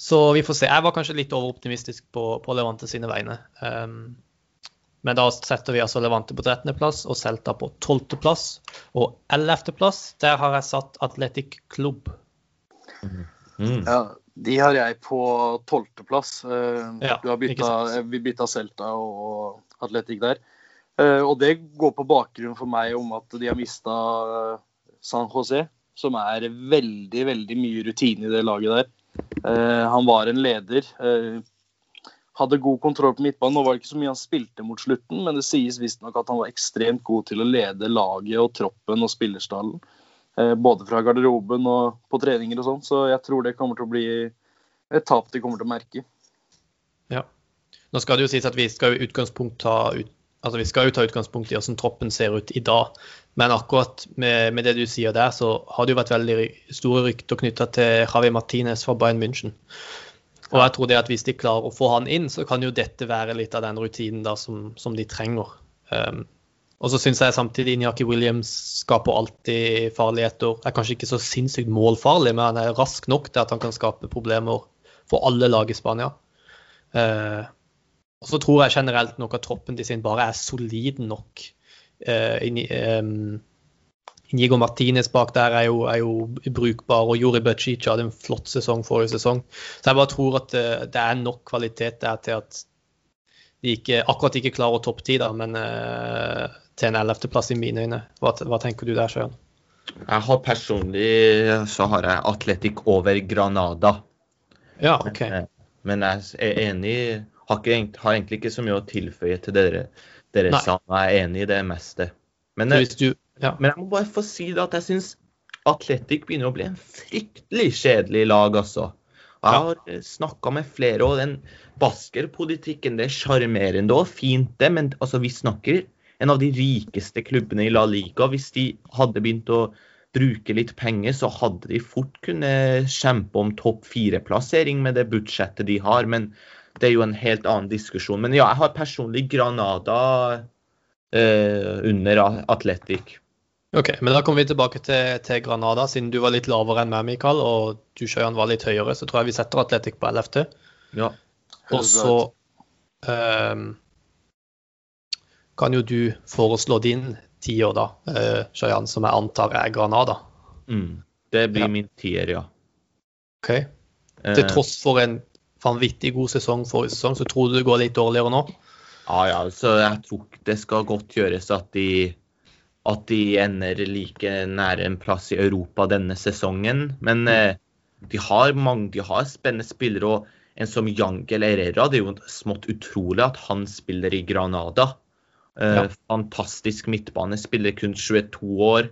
Så vi får se. Jeg var kanskje litt overoptimistisk på, på Levante sine vegne. Um, men da setter vi altså Levante på 13.-plass og Celta på 12.-plass. Og 11.-plass, der har jeg satt Atletic Klubb. Mm. Ja, de har jeg på 12.-plass. Uh, ja, du har bytta, vi bytta Celta og Atletic der. Uh, og det går på bakgrunn for meg om at de har mista San José som er veldig, veldig mye rutine i det laget der. Uh, han var en leder. Hadde god kontroll på midtbanen. Nå var det ikke så mye han spilte mot slutten, men det sies visstnok at han var ekstremt god til å lede laget og troppen og spillerstallen. Uh, både fra garderoben og på treninger og sånn. Så jeg tror det kommer til å bli et tap de kommer til å merke. Ja. Nå skal det jo sies at vi skal i utgangspunkt ta ut Altså, Vi skal jo ta utgangspunkt i hvordan troppen ser ut i dag. Men akkurat med, med, det du sier der, så har det jo vært veldig store rykter knytta til Javi Martinez fra Bayern München. Og jeg tror det at hvis de klarer å få han inn, så kan jo dette være litt av den rutinen da som, som de trenger. Um, og så syns jeg samtidig Inyaki Williams skaper alltid farligheter. Er kanskje ikke så sinnssykt målfarlig, men han er rask nok til at han kan skape problemer for alle lag i Spania. Uh, og så tror jeg generelt nok at troppen til sin bare er solid nok Uh, Inigo Martinez bak der er jo, er jo brukbar, og Juri Bøcic hadde en flott sesong forrige sesong. Så jeg bare tror at det, eh, det er nok kvalitet der til at de ikke, akkurat ikke klarer å toppe ti, men uh, til en ellevteplass i mine øyne. Hva, hva, tenker du der, Sjøen? Jeg har personlig så har jeg Atletic over Granada. Ja, ok. Men, men jeg er enig, har, ikke, har egentlig ikke så mye å tilføye til dere dere sa. Jeg er enig i det meste. Men, hvis du, ja. men, jeg må bare få si det at jeg syns Atletic begynner å bli en fryktelig kjedelig lag, altså. Jeg har. Eh, snakka med flere, og den baskerpolitikken det er sjarmerende og fint, det, men altså, vi snakker en av de rikeste klubbene i La Liga. Hvis de hadde begynt å bruke litt penger, så hadde de fort kunnet kjempe om topp fire-plassering med det budsjettet de har. Men det er jo en helt annen diskusjon. Men ja, jeg har personlig Granada eh, under Atletic. Ok, men Da kommer vi tilbake til, til, Granada. Siden du var litt lavere enn meg, Mikael, og du Sjøyan var litt høyere, så tror jeg vi setter Atletic på 11. Ja. Og så um, kan jo du foreslå din tier, da, uh, Sjøyan, som jeg antar er Granada. Mm, det blir ja. min tier, ja. OK. Til eh. tross for en vanvittig god sesong forrige sesong, så tror du det går litt dårligere nå? Ja, ja. Så jeg tror det skal godt gjøres at de, at de ender like nære en plass i Europa denne sesongen. Men mm. eh, de har mange, de har spennende spillere. og en som Jangel Herrera, det er jo smått utrolig at han spiller i Granada. Eh, ja. Fantastisk midtbane. Spiller kun 22 år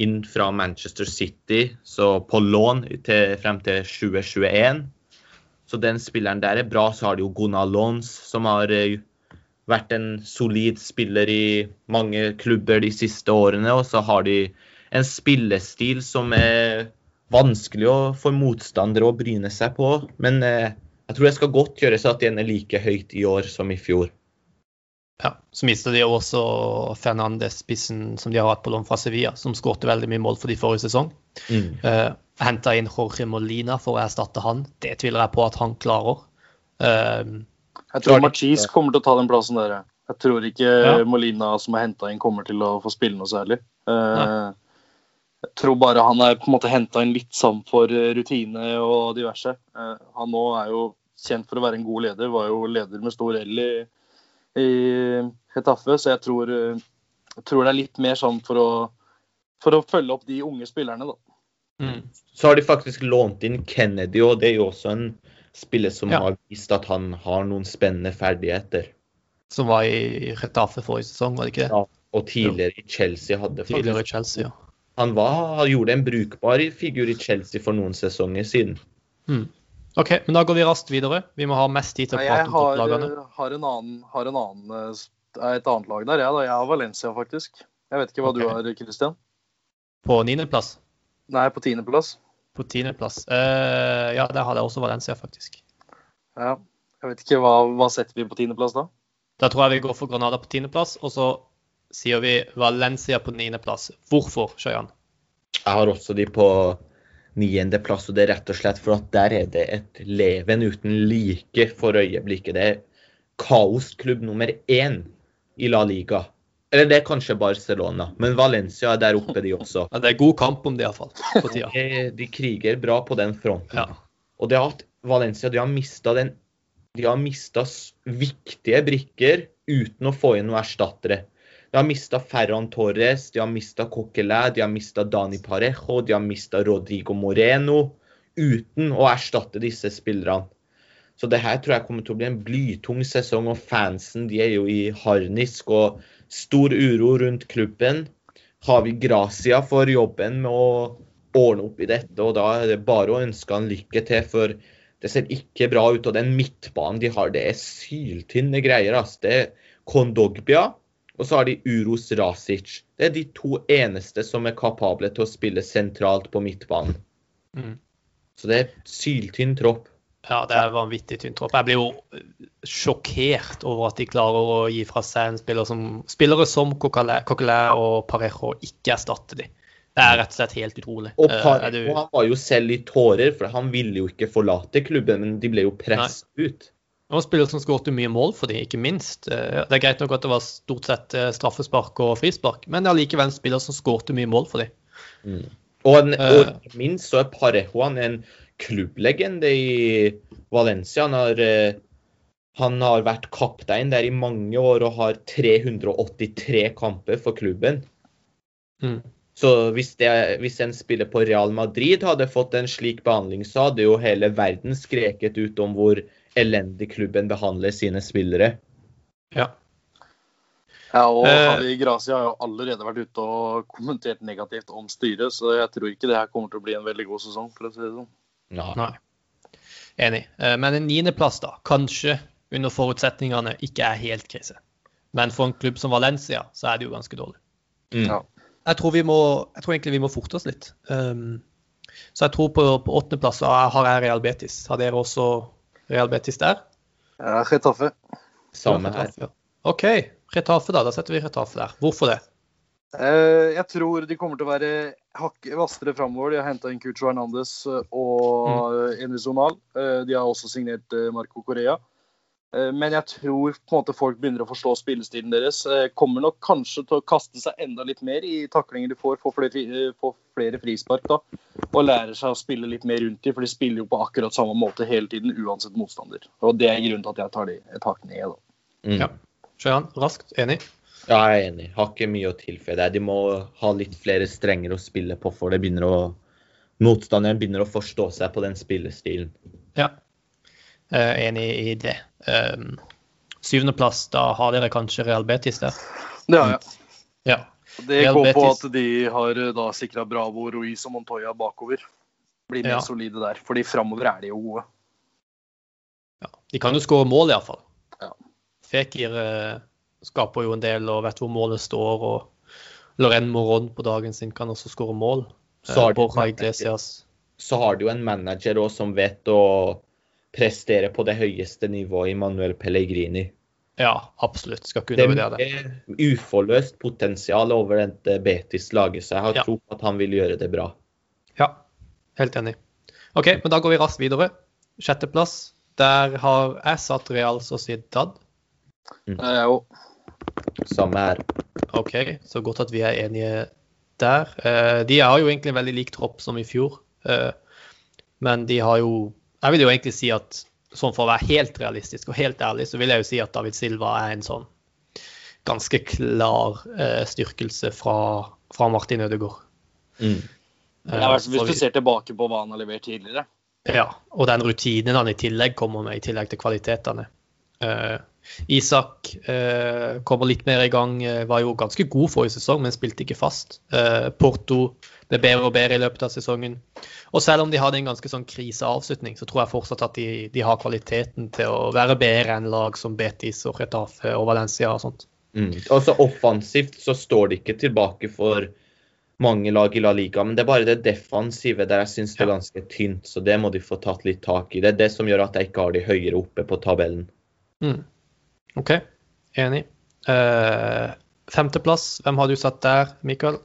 inn fra Manchester City, så på lån til, frem til 2021. Så den spilleren der er bra. Så har de jo Gunnar Lons, som har eh, vært en solid spiller i mange klubber de siste årene. Og så har de en spillestil som er vanskelig å få motstandere å bryne seg på. Men eh, jeg tror det skal godt gjøres at den er like høyt i år som i fjor. Ja, Så mistet de også Fernandes-spissen som de har hatt på lån fra Sevilla, som skårte veldig mye mål for de forrige sesong. Mm. Uh, Henta inn Jorge Molina for å erstatte han. Det tviler jeg på at han klarer. Uh, jeg tror Machis kommer til å ta den plassen der. Jeg tror ikke ja. Molina som er henta inn, kommer til å få spille noe særlig. Uh, jeg tror bare han er på en måte henta inn litt sammen for rutine og diverse. Uh, han nå er jo kjent for å være en god leder, var jo leder med stor L i i Hetaffe, så jeg tror, jeg tror, det er litt mer sånn for å, for å følge opp de unge spillerne, da. Mm. Så har de faktisk lånt inn Kennedy, og det er jo også en spiller som ja. har vist at han har noen spennende ferdigheter. Som var i Retafe forrige sesong, var det ikke det? Ja, og tidligere i Chelsea hadde faktisk Tidligere i Chelsea, ja. Han, var, gjorde en brukbar figur i Chelsea for noen sesonger siden. Mm. OK, men da går vi raskt videre. Vi må ha mest tid til å prate om topplagene. Jeg har, en annen, har en annen, eh, et annet lag der, jeg. da. Jeg har Valencia, faktisk. Jeg vet ikke hva okay. du har, Christian? På niendeplass? Nei, på tiendeplass. På tiendeplass. Uh, ja, der hadde jeg også Valencia, faktisk. Ja. Jeg vet ikke, hva, hva setter vi på tiendeplass da? Da tror jeg vi går for Granada på tiendeplass, og så sier vi Valencia på niendeplass. Hvorfor, Sjøyan? Jeg har også de på niendeplass. Og det er rett og slett for at der er det et leven uten like for øyeblikket. Det er kaosklubb nummer én i La Liga. Eller det er kanskje Barcelona, men Valencia er der oppe, de også. Ja, det er god kamp om det, iallfall. På tida. De, de kriger bra på den fronten. Ja. Og det at Valencia de har mista den De har mista viktige brikker uten å få inn noen erstattere. De har mista Ferran Torres, de har mista Coquelin, de har mista Dani Parejo, de har mista Rodrigo Moreno. Uten å erstatte disse spillerne. Så det her tror jeg kommer til å bli en blytung sesong, og fansen de er jo i harnisk og stor uro rundt klubben. Har vi Gracia for jobben med å ordne opp i dette, og da er det bare å ønske han lykke til, for det ser ikke bra ut. Og den midtbanen de har, det er syltynne greier. Altså. Det er Kondogbia, og så har de Uros Rasic. Det er de to eneste som er kapable til å spille sentralt på midtbanen. Mm. Så det er syltynn tropp. Ja, det er vanvittig tynn tropp. Jeg blir jo sjokkert over at de klarer å gi fra seg en spiller som, spillere som Coquelin og Parejo ikke erstatter de. Det er rett og slett helt utrolig. Og Parejo Parejo han var jo selv i tårer, for han ville jo ikke forlate klubben, men de ble jo presset ut. Og spillere som skåret mye mål for dem, ikke minst. Eh, det er greit nok at det var stort sett eh, straffespark og frispark, men det er allikevel en spiller som skåret mye mål for dem. Mm. Og, en, eh. og, ikke minst så er Parejoan en klubblegende i Valencia. Han har, han har vært kaptein der i mange år og har 383 kamper for klubben. Mm. Så hvis, det, hvis, en spiller på Real Madrid hadde fått en slik behandling, så hadde jo hele verden skreket ut om hvor elendig klubben behandler sine spillere. Ja. Ja, og eh. Gracia har jo allerede vært ute og kommentert negativt om styret, så jeg tror ikke det her kommer til å bli en veldig god sesong, for å si det sånn. Nei. Nei. Enig. Eh, men en niendeplass, da. Kanskje under forutsetningene ikke er helt krise. Men for en klubb som Valencia, så er det jo ganske dårlig. Mm. Ja. jeg tror, vi må, jeg tror egentlig vi må forte oss litt. Um, så jeg tror på, på åttendeplass har jeg Real Betis. Har dere også Real Betis der? Ja, Retafe. Samme her. Ja. OK, Retafe, da. Da setter vi Retafe der. Hvorfor det? Eh, jeg tror de kommer til å være hakket hvassere framover. De har henta inn Cucho Hernandez og mm. Enes Zonal. Eh, de har også signert eh, Marco Correa. Eh, men jeg tror på en måte folk begynner å forstå spillestilen deres. Eh, kommer nok kanskje til å kaste seg enda litt mer i taklinger de får, få flere, eh, flere frispark da. Og lærer seg å spille litt mer rundt dem, for de spiller jo på akkurat samme måte hele tiden uansett motstander. Og det er grunnen til at jeg tar de et hakk ned. da. Mm. Ja. Sjøan, raskt enig? Ja, jeg er enig. Har ikke mye å tilføye der. De må ha litt flere strenger å spille på for det begynner å Motstanderen begynner å forstå seg på den spillestilen. Ja, Uh, enig i det. Um, Syvendeplass, da har dere kanskje Real Betis der? Det har jeg. Ja. Det går på at de har eh, da sikra Bravo, Ruiz og Montoya bakover. Blir mer ja. solide der. Fordi framover er de jo gode. Ja, De kan jo skåre mål, iallfall. Fekir uh, skaper jo en del og vet hvor målet står. og Loren Moron på dagen sin kan også skåre mål. Så har, Iglesias. så har du en manager òg som vet å prestere på det høyeste nivået i Manuel Pellegrini. Ja, absolutt. Skal ikke undervurdere det. Det er uforløst potensial over dette Betis-laget, så jeg har ja. tro på at han vil gjøre det bra. Ja, helt enig. OK, men da går vi raskt videre. Sjetteplass. Der har jeg satt Real Sociedad. Mm. Jeg òg. Samme her. OK, så godt at vi er enige der. Eh, de har jo egentlig en veldig lik tropp som i fjor. Eh, men de har jo jeg vil jo egentlig si at sånn for å være helt realistisk og helt ærlig, så vil jeg jo si at David Silva er en sånn ganske klar eh, styrkelse fra, fra, Martin Ødegaard. Mm. Hvis du ser tilbake på hva han har levert tidligere. Ja, og den rutinen han i tillegg kommer med, i tillegg til kvalitetene. Eh, Isak eh, kommer litt mer i gang. Eh, var jo ganske god forrige sesong, men spilte ikke fast. Porto ble bedre og bedre i løpet av sesongen. Og selv om de hadde en ganske sånn kriseavslutning, så tror jeg fortsatt at de, de, har kvaliteten til å være bedre enn lag som Betis og Retafe og Valencia og sånt. Mm. Altså Offensivt så står de ikke tilbake for mange lag i La Liga, men det er bare det defensive der jeg syns det er ganske tynt. Så det må de få tatt litt tak i. Det er det som gjør at jeg ikke har de høyere oppe på tabellen. Mm. OK, enig. Uh, femteplass, hvem har du satt der, Mikael?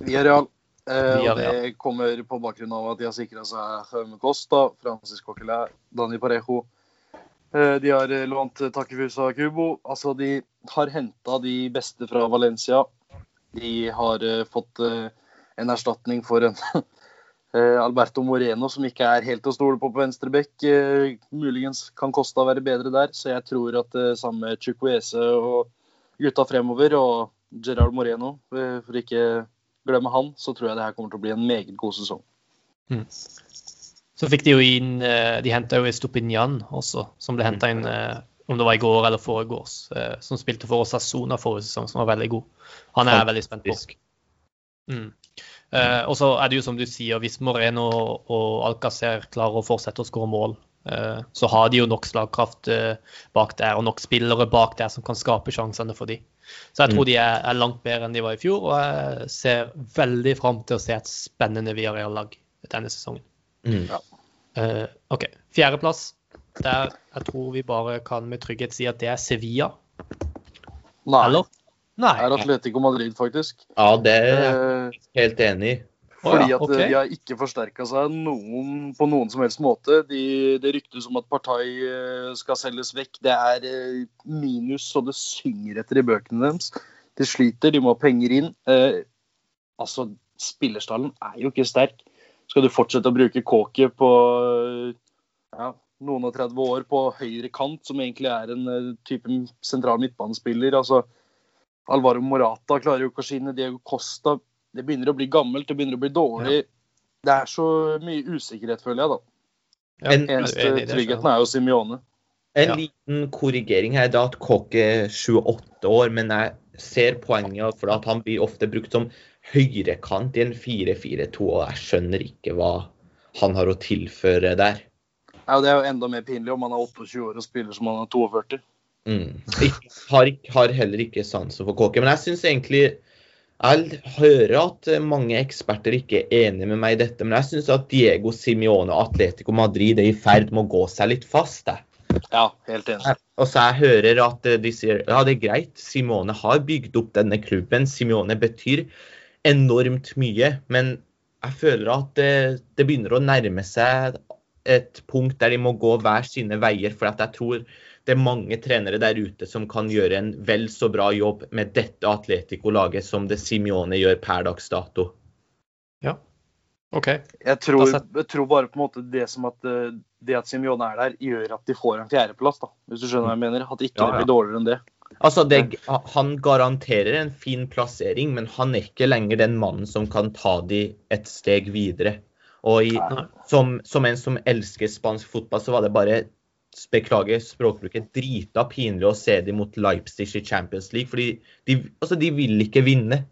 Villarreal. Uh, og det kommer på bakgrunn av at de har sikra seg Jaume Costa, Francis Coquelin, Dani Parejo. Uh, de har eh, lånt Takefusa Kubo. Altså, de har henta de beste fra Valencia. De har uh, fått eh, en erstatning for en eh, Alberto Moreno, som ikke er helt å stole på på venstre bekk. muligens kan Costa være bedre der, så jeg tror at det samme Chukwese og gutta fremover, og Gerard Moreno, for ikke glemme han, så tror jeg det her kommer til å bli en meget god sesong. Mm. Så fikk de jo inn eh, De henta jo Stupinian også, som ble henta inn eh, om det var i går eller foregårs, eh, som spilte for oss Asona forrige sesong, som var veldig god. Han er jeg veldig spent på. Mm. Uh, og så er det jo som du sier, hvis Moreno og Alcacer klarer å fortsette å skåre mål, uh, så har de jo nok slagkraft uh, bak der, og nok spillere bak der som kan skape sjansene for dem. Så jeg tror mm. de er, er, langt bedre enn de var i fjor, og jeg ser veldig fram til å se et spennende Villarreal-lag denne sesongen. Mm. Ja. OK. Fjerdeplass. Der jeg tror vi bare kan med trygghet si at det er Sevilla. Nei. Eller? Nei. Er Atletico Madrid, faktisk. Ja, det er jeg uh, helt enig i. Fordi at okay. de har ikke forsterka seg noen, på noen som helst måte. De, det ryktes om at Partai eh, skal selges vekk. Det er eh, minus så det synger etter i bøkene deres. De sliter, de må ha penger inn. Eh, altså, spillerstallen er jo ikke sterk. Skal du fortsette å bruke Kåke på ja, noen og 30 år på høyre kant, som egentlig er en type sentral midtbanespiller altså Alvaro Morata klarer jo ikke å skinne. Diego Costa det begynner å bli gammelt, det begynner å bli dårlig. Ja. Det er så mye usikkerhet, føler jeg, da. Ja, Eneste tryggheten er jo Simione. En ja. liten korrigering her. da at Kåke er 28 år, men jeg ser poenget for at han blir ofte brukt som høyrekant i en 4-4-2, og jeg skjønner ikke hva han har å tilføre der. Ja, Det er jo enda mer pinlig om han er 28 år og spiller som han er 42. Mm. Har, har heller ikke sansen for Kåke, men jeg syns egentlig Jeg hører at mange eksperter ikke er enig med meg i dette, men jeg syns at Diego Simione og Atletico Madrid er i ferd med å gå seg litt fast. Jeg. Ja, helt enig. Og så jeg hører at de sier ja, det er greit, Simone har bygd opp denne klubben. Simone betyr enormt mye. Men jeg føler at det, det begynner å nærme seg et punkt der de må gå hver sine veier. For jeg tror det er mange trenere der ute som kan gjøre en vel så bra jobb med dette Atletico-laget som det Simione gjør per dags dato. Ja, OK. Jeg tror, jeg tror, bare på en måte det som at eh, det at Simione er der, gjør at de får en fjerdeplass. da, Hvis du skjønner hva jeg mener? At ikke ja, ja. det blir dårligere enn det. Altså, det, Han garanterer en fin plassering, men han er ikke lenger den mannen som kan ta de et steg videre. Og i, som, som, en som elsker spansk fotball, så var det bare beklager språkbruket, drita pinlig å se dem mot Leipzig i Champions League. fordi de, altså, de vil ikke vinne.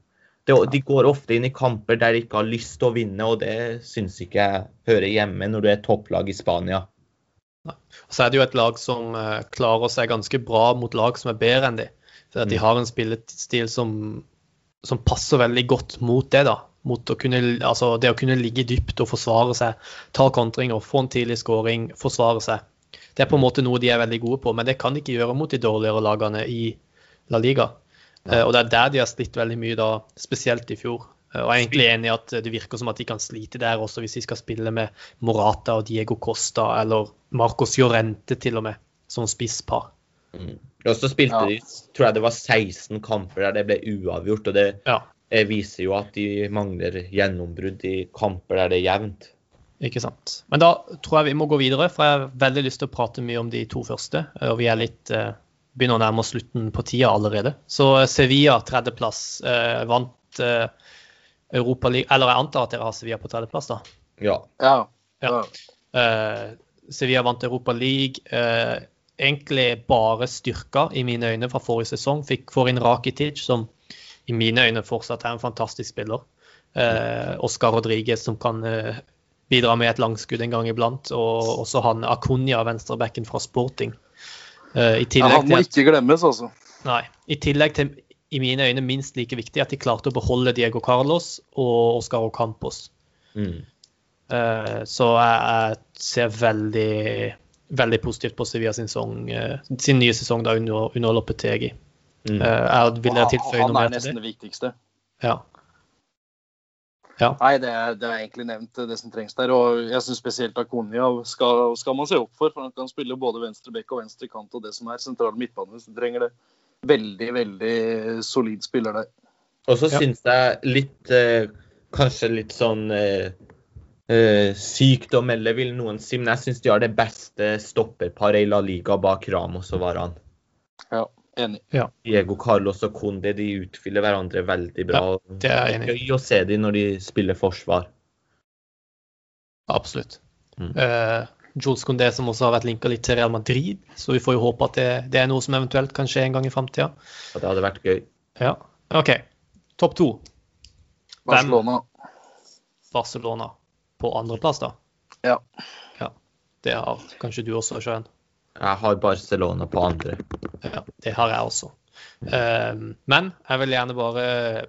De, de, går ofte inn i kamper der de ikke har lyst til å vinne, og det syns ikke jeg hører hjemme når du er topplag i Spania. Så er det jo et lag som uh, klarer seg ganske bra mot lag som er bedre enn de. For De mm. har en spillestil som, som, passer veldig godt mot det. da. Mot å kunne, altså det å kunne ligge dypt og forsvare seg, ta kontringer, få en tidlig skåring, forsvare seg. Det er på en måte noe de er veldig gode på, men det kan de ikke gjøre mot de dårligere lagene i La Liga. Uh, og det er der de har slitt veldig mye, da, spesielt i fjor. Og jeg er egentlig enig i at det virker som at de kan slite der også, hvis de skal spille med Morata og Diego Costa eller Marcos Llorente til og med, som spisspar. Mm. Og så spilte ja. de tror jeg det var 16 kamper der det ble uavgjort. og det ja. viser jo at de mangler gjennombrudd i kamper der det er jevnt. Ikke sant. Men da tror jeg vi må gå videre, for jeg har veldig lyst til å prate mye om de to første. Og vi er litt eh, begynner å nærme oss slutten på tida allerede. Så eh, Sevilla, tredjeplass, eh, vant eh, Europaligaen Eller jeg antar at dere har Sevilla på tredjeplass, da? Ja. ja. ja. Uh, Sevilla vant Europa League. Uh, egentlig bare styrka i mine øyne fra forrige sesong. Fikk får inn Rakitic, som i mine øyne fortsatt er en fantastisk spiller. Uh, Oscar Rodriguez, som kan bidra med et langskudd en gang iblant. Og også han Akunya, venstrebacken fra Sporting. I ja, han må ikke glemmes, altså. Nei. I tillegg til i mine øyne minst like viktig at de klarte å beholde Diego Carlos og Oscar Ocampos. Mm. Uh, så jeg, jeg, ser veldig, veldig positivt på Sevilla sin, song, uh, sin nye sesong da under, under Lopetegi. Mm. Uh, jeg vil jeg tilføye noe mer til det. Han er nesten det viktigste. Ja. Ja. Nei, det er, det er, egentlig nevnt det som trengs der. Og jeg syns spesielt Akonia skal, skal, man se opp for. For han kan spille både venstre bekk og venstre kant og det som er sentral midtbane hvis du trenger det veldig, veldig solid spiller der. Og så ja. syns jeg litt eh, Kanskje litt sånn eh, eh, sykt å melde, vil noen si, men jeg syns de har det beste stopperparet i La Liga bak Ramos og Varan. Ja, enig. Ja. Diego Carlos og Conde de utfyller hverandre veldig bra. Ja, det er enig. Gøy å se dem når de spiller forsvar. Absolutt. Mm. Uh, Jules Condé som også har vært linka litt til Real Madrid. Så vi får jo håpe at det, det er noe som eventuelt kan skje en gang i framtida. Ja, det hadde vært gøy. Ja. OK. Topp to. Barcelona. Barcelona på andreplass, da? Ja. ja. Det har kanskje du også, Sjøen? Jeg har Barcelona på andre. Ja, det har jeg også. Um, men jeg vil gjerne bare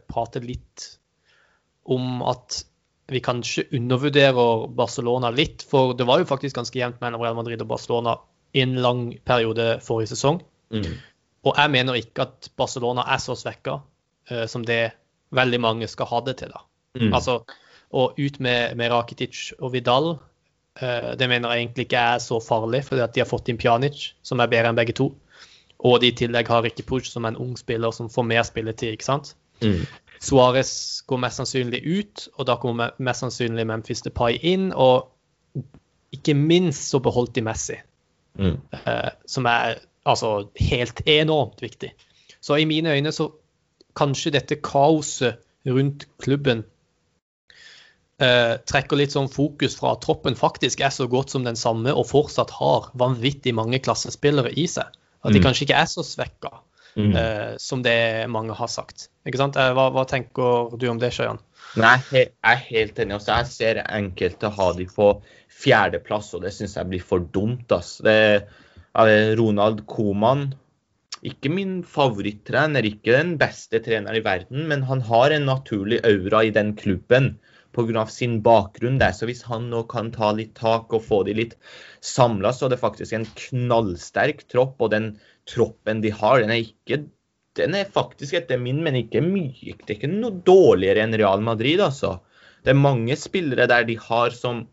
prate litt om at vi kanskje undervurderer Barcelona litt. For det var jo faktisk ganske jevnt mellom Real Madrid og Barcelona i en lang periode forrige sesong. Mm. Og jeg mener ikke at Barcelona er så svekka uh, som det veldig mange skal ha det til. da. Mm. Altså, Og ut med, med Rakitic og Vidal, det mener jeg egentlig ikke er så farlig, fordi at de har fått inn Pjanic, som er bedre enn begge to. Og de i tillegg har Ricky Puch, som er en ung spiller som får mer spilletid. ikke sant? Mm. Suárez går mest sannsynlig ut, og da kommer mest sannsynlig Memphis Depay inn. Og ikke minst så beholdt de Messi, mm. eh, som er altså helt enormt viktig. Så i mine øyne så kanskje dette kaoset rundt klubben eh, trekker litt sånn fokus fra at troppen faktisk er så godt som den samme og fortsatt har vanvittig mange klassespillere i seg. At de mm. kanskje ikke er så svekka mm. eh, som det mange har sagt. Ikke sant? Eh, hva, hva tenker du om det, Sjøjan? Nei, jeg er helt enig. Også jeg ser enkelte ha de på fjerdeplass, og det syns jeg blir for dumt. Ass. Det er Ronald Koman ikke min favorittrener, ikke den beste treneren i verden, men han har en naturlig aura i den klubben pga. sin bakgrunn der. Så hvis han nå kan ta litt tak og få de litt samla, så er det faktisk en knallsterk tropp. Og den troppen de har, den er ikke den er faktisk etter min mening ikke mye Det er ikke noe dårligere enn Real Madrid, altså. Det er mange spillere der de har som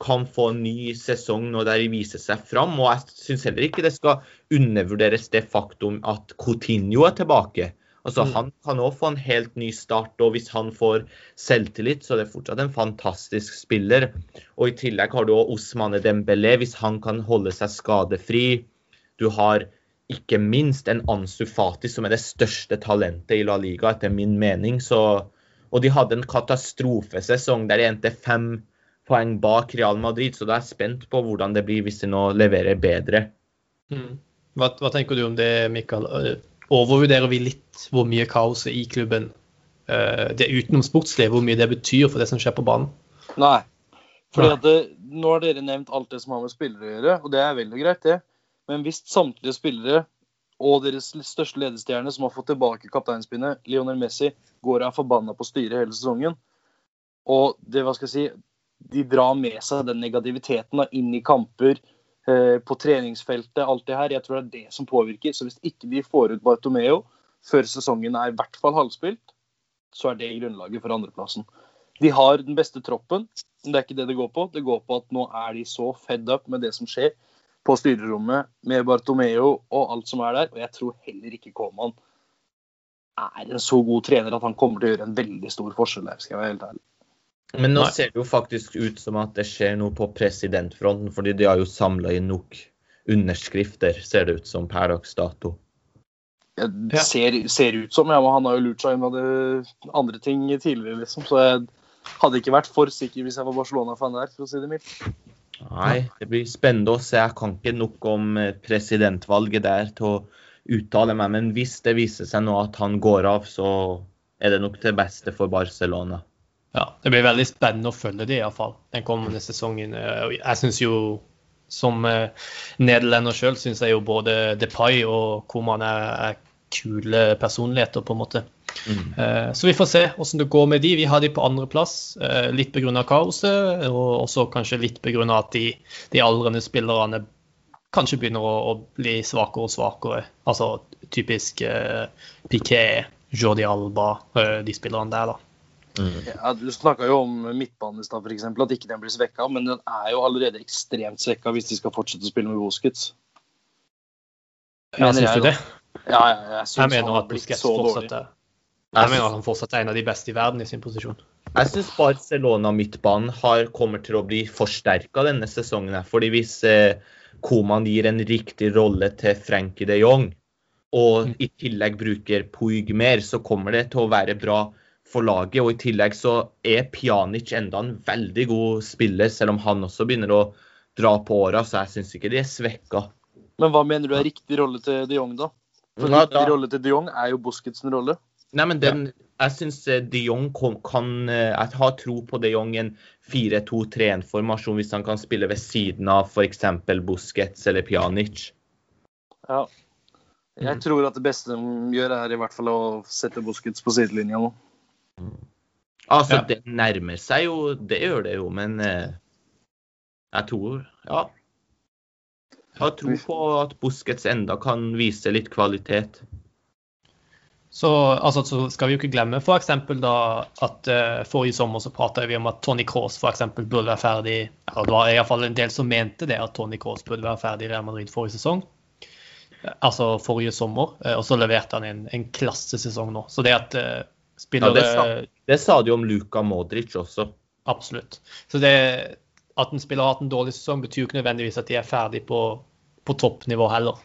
kan få en ny sesong når de viser seg fram. Og jeg syns heller ikke det skal undervurderes det faktum at Coutinho er tilbake. Altså, mm. Han kan òg få en helt ny start, og hvis han får selvtillit, så er det fortsatt en fantastisk spiller. Og I tillegg har du òg Osmane Dembélé, hvis han kan holde seg skadefri. Du har ikke minst en Ansu Fati, som er det største talentet i La Liga, etter min mening. Så, og de hadde en katastrofesesong der de endte fem poeng bak Real Madrid, så da er jeg spent på hvordan det blir hvis de nå leverer bedre. Mm. Hva, hva, tenker du om det, Mikael? Overvurderer vi litt hvor mye kaoset i klubben uh, det utenom sportslivet, hvor mye det betyr for det som skjer på banen? Nei. Fordi at det, Nå har dere nevnt alt det som har med spillere å gjøre, og det er veldig greit, det. Men hvis samtlige spillere og deres største ledestjerne, som har fått tilbake kapteinspinnet, Lionel Messi, går av forbanna på styret hele sesongen, og det, hva skal jeg si, de drar med seg den negativiteten da, inn i kamper, eh, på treningsfeltet, alt det her. Jeg tror det er det som påvirker. Så hvis ikke vi får ut Bartomeo før sesongen er i hvert fall halvspilt, så er det grunnlaget for andreplassen. De har den beste troppen, men det er ikke det det går på. Det går på at nå er de så fed up med det som skjer på styrerommet med Bartomeo og alt som er der. Og jeg tror heller ikke Koman er en så god trener at han kommer til å gjøre en veldig stor forskjell der, skal jeg være helt ærlig. Men nå Nei. ser det jo faktisk ut som at det skjer noe på presidentfronten, fordi de har jo samla inn nok underskrifter, ser det ut som per dags dato. Det ser, ser, ut som, ja, men han har jo lurt seg unna andre ting tidligere, liksom. Så jeg hadde ikke vært for sikker hvis jeg var Barcelona-fan der, for å si det mildt. Nei, det blir spennende å se. Jeg kan ikke nok om eh, presidentvalget der til å uttale meg, men hvis det viser seg nå at han går av, så er det nok til beste for Barcelona. Ja, det blir veldig spennende å følge det iallfall den kommende sesongen. Eh, jeg syns jo som eh, nederlender sjøl syns jeg jo både Depay og Koman er, er kule personligheter, på en måte. Mm. Eh, så vi får se hvordan det går med de. Vi har de på andreplass, eh, litt pga. kaoset, og også kanskje litt pga. at de, de aldrende spillerne kanskje begynner å, å, bli svakere og svakere. Altså typisk eh, Piquet, Jordi Alba, eh, de spillerne der, da. Mm. Ja, du snakka jo om midtbanen i stad, f.eks. At ikke den blir svekka. Men den er jo allerede ekstremt svekka hvis de skal fortsette å spille med Busquets. Ja, syns du det? Ja, ja, jeg, jeg mener at Busquets fortsatt er jeg mener at han fortsatt er en av de beste i verden i sin posisjon. Jeg syns Barcelona-midtbanen kommer til å bli forsterka denne sesongen. her, fordi hvis eh, Koman gir en riktig rolle til Frenkie de Jong, og mm. i tillegg bruker Puig mer, så kommer det til å være bra for laget. Og i tillegg så er Pjanic enda en veldig god spiller, selv om han også begynner å dra på åra, så jeg syns ikke de er svekka. Men hva mener du er riktig rolle til de Jong, da? For Nei, da... Riktig rolle til de Jong er jo Busquets rolle. Nei, men den, jeg syns eh, de Jong kan kan Jeg har tro på de Jong en 4-2-3-1-formasjon hvis han kan spille ved siden av f.eks. Busquets eller Pjanic. Ja. Jeg mm. tror at det beste de gjør, er i hvert fall å sette Busquets på sidelinja nå. Altså, ja. det nærmer seg jo Det gjør det jo, men eh, jeg tror Ja. Jeg har tro på at Busquets enda kan vise litt kvalitet. Så, altså, så, skal vi jo ikke glemme f.eks. da at uh, forrige sommer så prata vi om at Tony Cross f.eks. burde være ferdig eller Det var iallfall en del som mente det, at Tony Cross burde være ferdig i Real Madrid forrige sesong. Altså forrige sommer. Uh, og så leverte han en, en klassesesong nå. Så det at uh, spillere ja, det, sa, det sa de om Luka Modric også. Absolutt. Så det at en spiller har hatt en dårlig sesong, betyr jo ikke nødvendigvis at de er ferdig på, på toppnivå heller.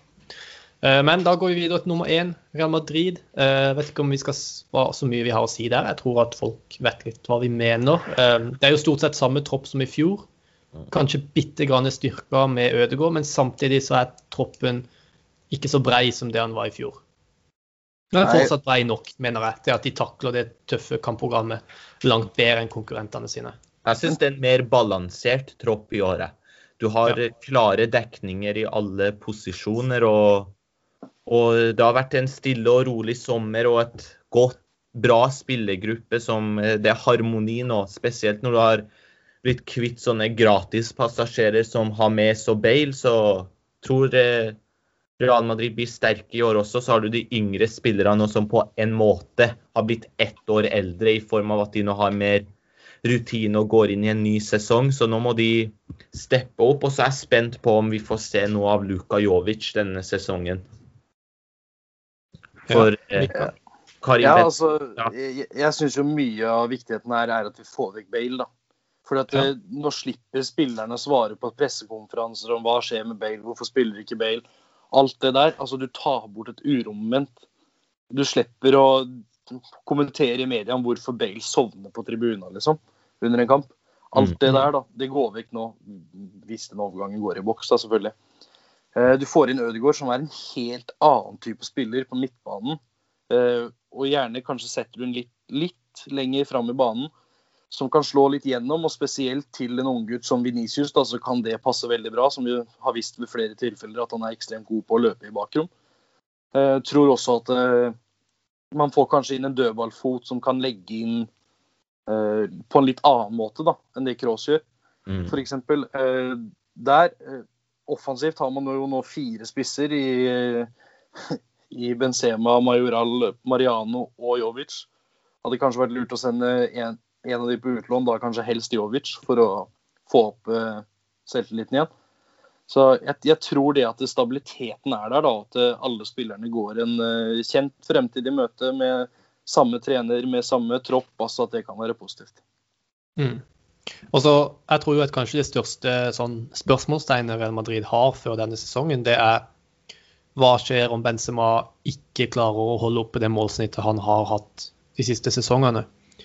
Eh, men da går vi videre til nummer én, Real Madrid. Jeg eh, vet ikke om vi skal svare så mye vi har å si der. Jeg tror at folk vet litt hva vi mener. Eh, det er jo stort sett samme tropp som i fjor. Kanskje bitte grann styrka med Ødegaard, men samtidig så er troppen ikke så brei som det han var i fjor. Men fortsatt brei nok, mener jeg, til at de takler det tøffe kampprogrammet langt bedre enn konkurrentene sine. Jeg syns det er en mer balansert tropp i året. Du har ja. klare dekninger i alle posisjoner. og Og det har vært en stille og rolig sommer og et godt, bra spillergruppe som eh, Det er harmoni nå, spesielt når du har blitt kvitt sånne gratispassasjerer som Hames og Bale, så tror jeg Real Madrid blir sterke i år også. Så har du de yngre spillerne som på en måte har blitt ett år eldre i form av at de nå har mer rutine og går inn i en ny sesong. Så nå må de steppe opp. Og så er jeg spent på om vi får se noe av Luka Jovic denne sesongen. For eh, Karim Ja, altså, Ja. jeg, jeg syns jo mye av viktigheten her er at vi får vekk Bale, da. For at Ja. eh, nå slipper spillerne å svare på pressekonferanser om hva skjer med Bale, hvorfor spiller ikke Bale. Alt det der. Altså, du tar bort et uromoment. Du slipper å kommentere i media om hvorfor Bale sovner på tribunen, liksom, under en kamp. Alt Mm. det der, da, det går vekk nå. Hvis den overgangen går i boks, da, selvfølgelig. Eh, Du får inn Ødegaard, som er en helt annen type spiller på midtbanen. Eh, og gjerne kanskje setter du den litt, litt lenger fram i banen, som kan slå litt gjennom. Og spesielt til en unggutt som Venicius, da, så kan det passe veldig bra. Som vi har visst ved flere tilfeller at han er ekstremt god på å løpe i bakrom. Jeg tror også at eh, man får kanskje inn en dødballfot som kan legge inn eh, på en litt annen måte da, enn det Kroos gjør. Mm. For eksempel, eh, der eh, offensivt har man jo nå fire spisser i, i Benzema, Majoral, Mariano og Jovic. Hadde kanskje vært lurt å sende en, en av de på utlån, da kanskje helst Jovic, for å få opp uh, selvtilliten igjen. Så jeg, jeg tror det at stabiliteten er der, da, at eh, alle spillerne går en uh, kjent fremtid i møte med samme trener, med samme tropp, altså at det kan være positivt. Mm. Og så, Jeg tror jo at kanskje det største sånn, spørsmålstegnet Real Madrid har før denne sesongen, det er hva skjer om Benzema ikke klarer å holde oppe det målsnittet han har hatt de siste sesongene.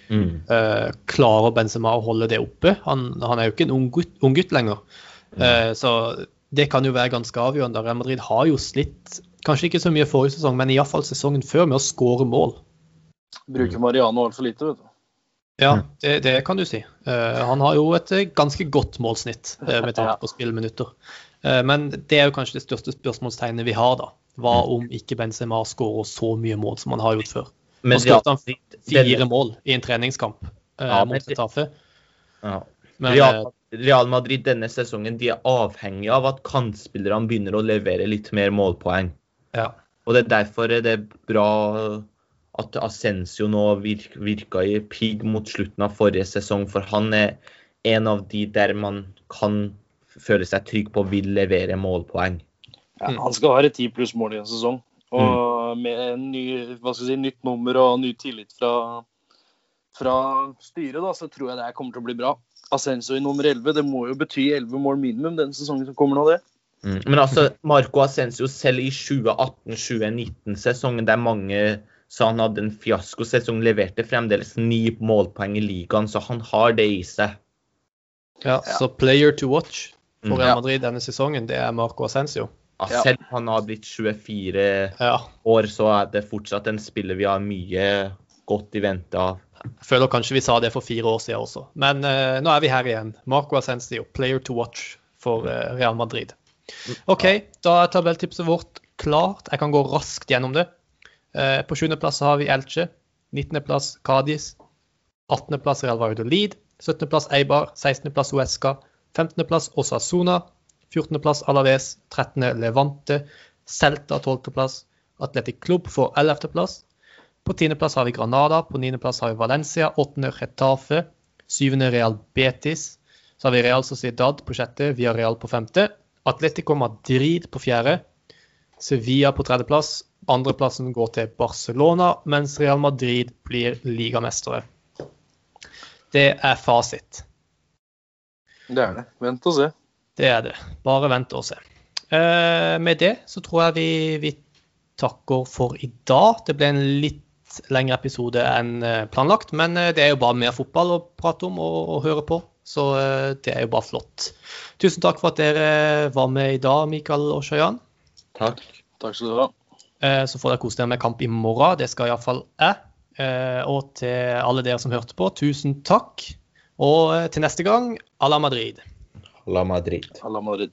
Mm. Uh, klarer Benzema å holde det oppe? Han, han er jo ikke en ung gutt, ung gutt lenger. Uh, så det kan jo være ganske avgjørende. Real Madrid har jo slitt, kanskje ikke så mye forrige sesong, men iallfall sesongen før, med å skåre mål. Bruker Mariano altfor lite, vet du. Ja, det, det kan du si. Uh, han har jo et ganske godt målsnitt med tanke på spillminutter. Eh, men det er jo kanskje det største spørsmålstegnet vi har, da. Hva om ikke Benzema skårer så mye mål som han har gjort før? Men og skåret han Fire mål i en treningskamp eh, Ja, mot Getafe. ja. Real, eh, Real Madrid denne sesongen de er avhengig av at kantspillerne begynner å levere litt mer målpoeng. ja. Og det er derfor det er bra at Ascencio nå virk, virka i pigg mot slutten av forrige sesong, for han er en av de der man kan føle seg trygg på vil levere målpoeng. Ja, Mm. han skal ha et ti pluss mål i en sesong. Og med en ny, hva skal si, nytt nummer og ny tillit fra, fra styret, da, så tror jeg det her kommer til å bli bra. Ascenso i nummer 11, det må jo bety 11 mål minimum den sesongen som kommer nå, det. Mm. Men altså, Marco Ascenso selv i 2018-2019-sesongen, der mange sa han hadde en fiaskosesong, leverte fremdeles ni målpoeng i ligaen, så han har det i seg. ja, så player to watch for Mm. Real Madrid denne sesongen, det er Marco Ascencio. Ja, selv om han har blitt 24 Ja. år, så er det fortsatt en spiller vi har mye godt i vente av. Jeg føler kanskje vi sa det for fire år siden også. Men uh, nå er vi her igjen. Marco Ascensio, player to watch for uh, Real Madrid. OK, da er tabelltipset vårt klart. Jeg kan gå raskt gjennom det. Uh, på 7.-plass har vi Elche. 19.-plass Cádiz. 18.-plass Real Valladolid. 17.-plass Eibar. 16.-plass Uesca. 15.-plass Osasuna. 14.-plass Alaves. 13. Levante. Celta 12.-plass. Atletic Klubb får 11.-plass. På 10.-plass har vi Granada, på 9.-plass har vi Valencia, 8. Retafe, 7. Real Betis. Så har vi Real Sociedad på sjette, Via Real på femte, Atletico Madrid på fjerde, Sevilla på tredjeplass. Andreplassen går til Barcelona, mens Real Madrid blir ligamestere. Det er fasit. Det er det. Vent og se. Det er det. Bare vent og se. Eh, med det så tror jeg vi, vi takker for i dag. Det ble en litt lengre episode enn eh, planlagt, men eh, det er jo bare mer fotball å prate om og, og høre på. Så eh, det er jo bare flott. Tusen takk for at dere var med i dag, Mikael og Shayan. Takk. Takk skal du ha. Eh, Så får dere kose dere med kamp i morgen. Det skal iallfall jeg. Eh, Og til alle dere som hørte på, tusen takk. Og til neste gang, à la Madrid. La Madrid. Alla Madrid.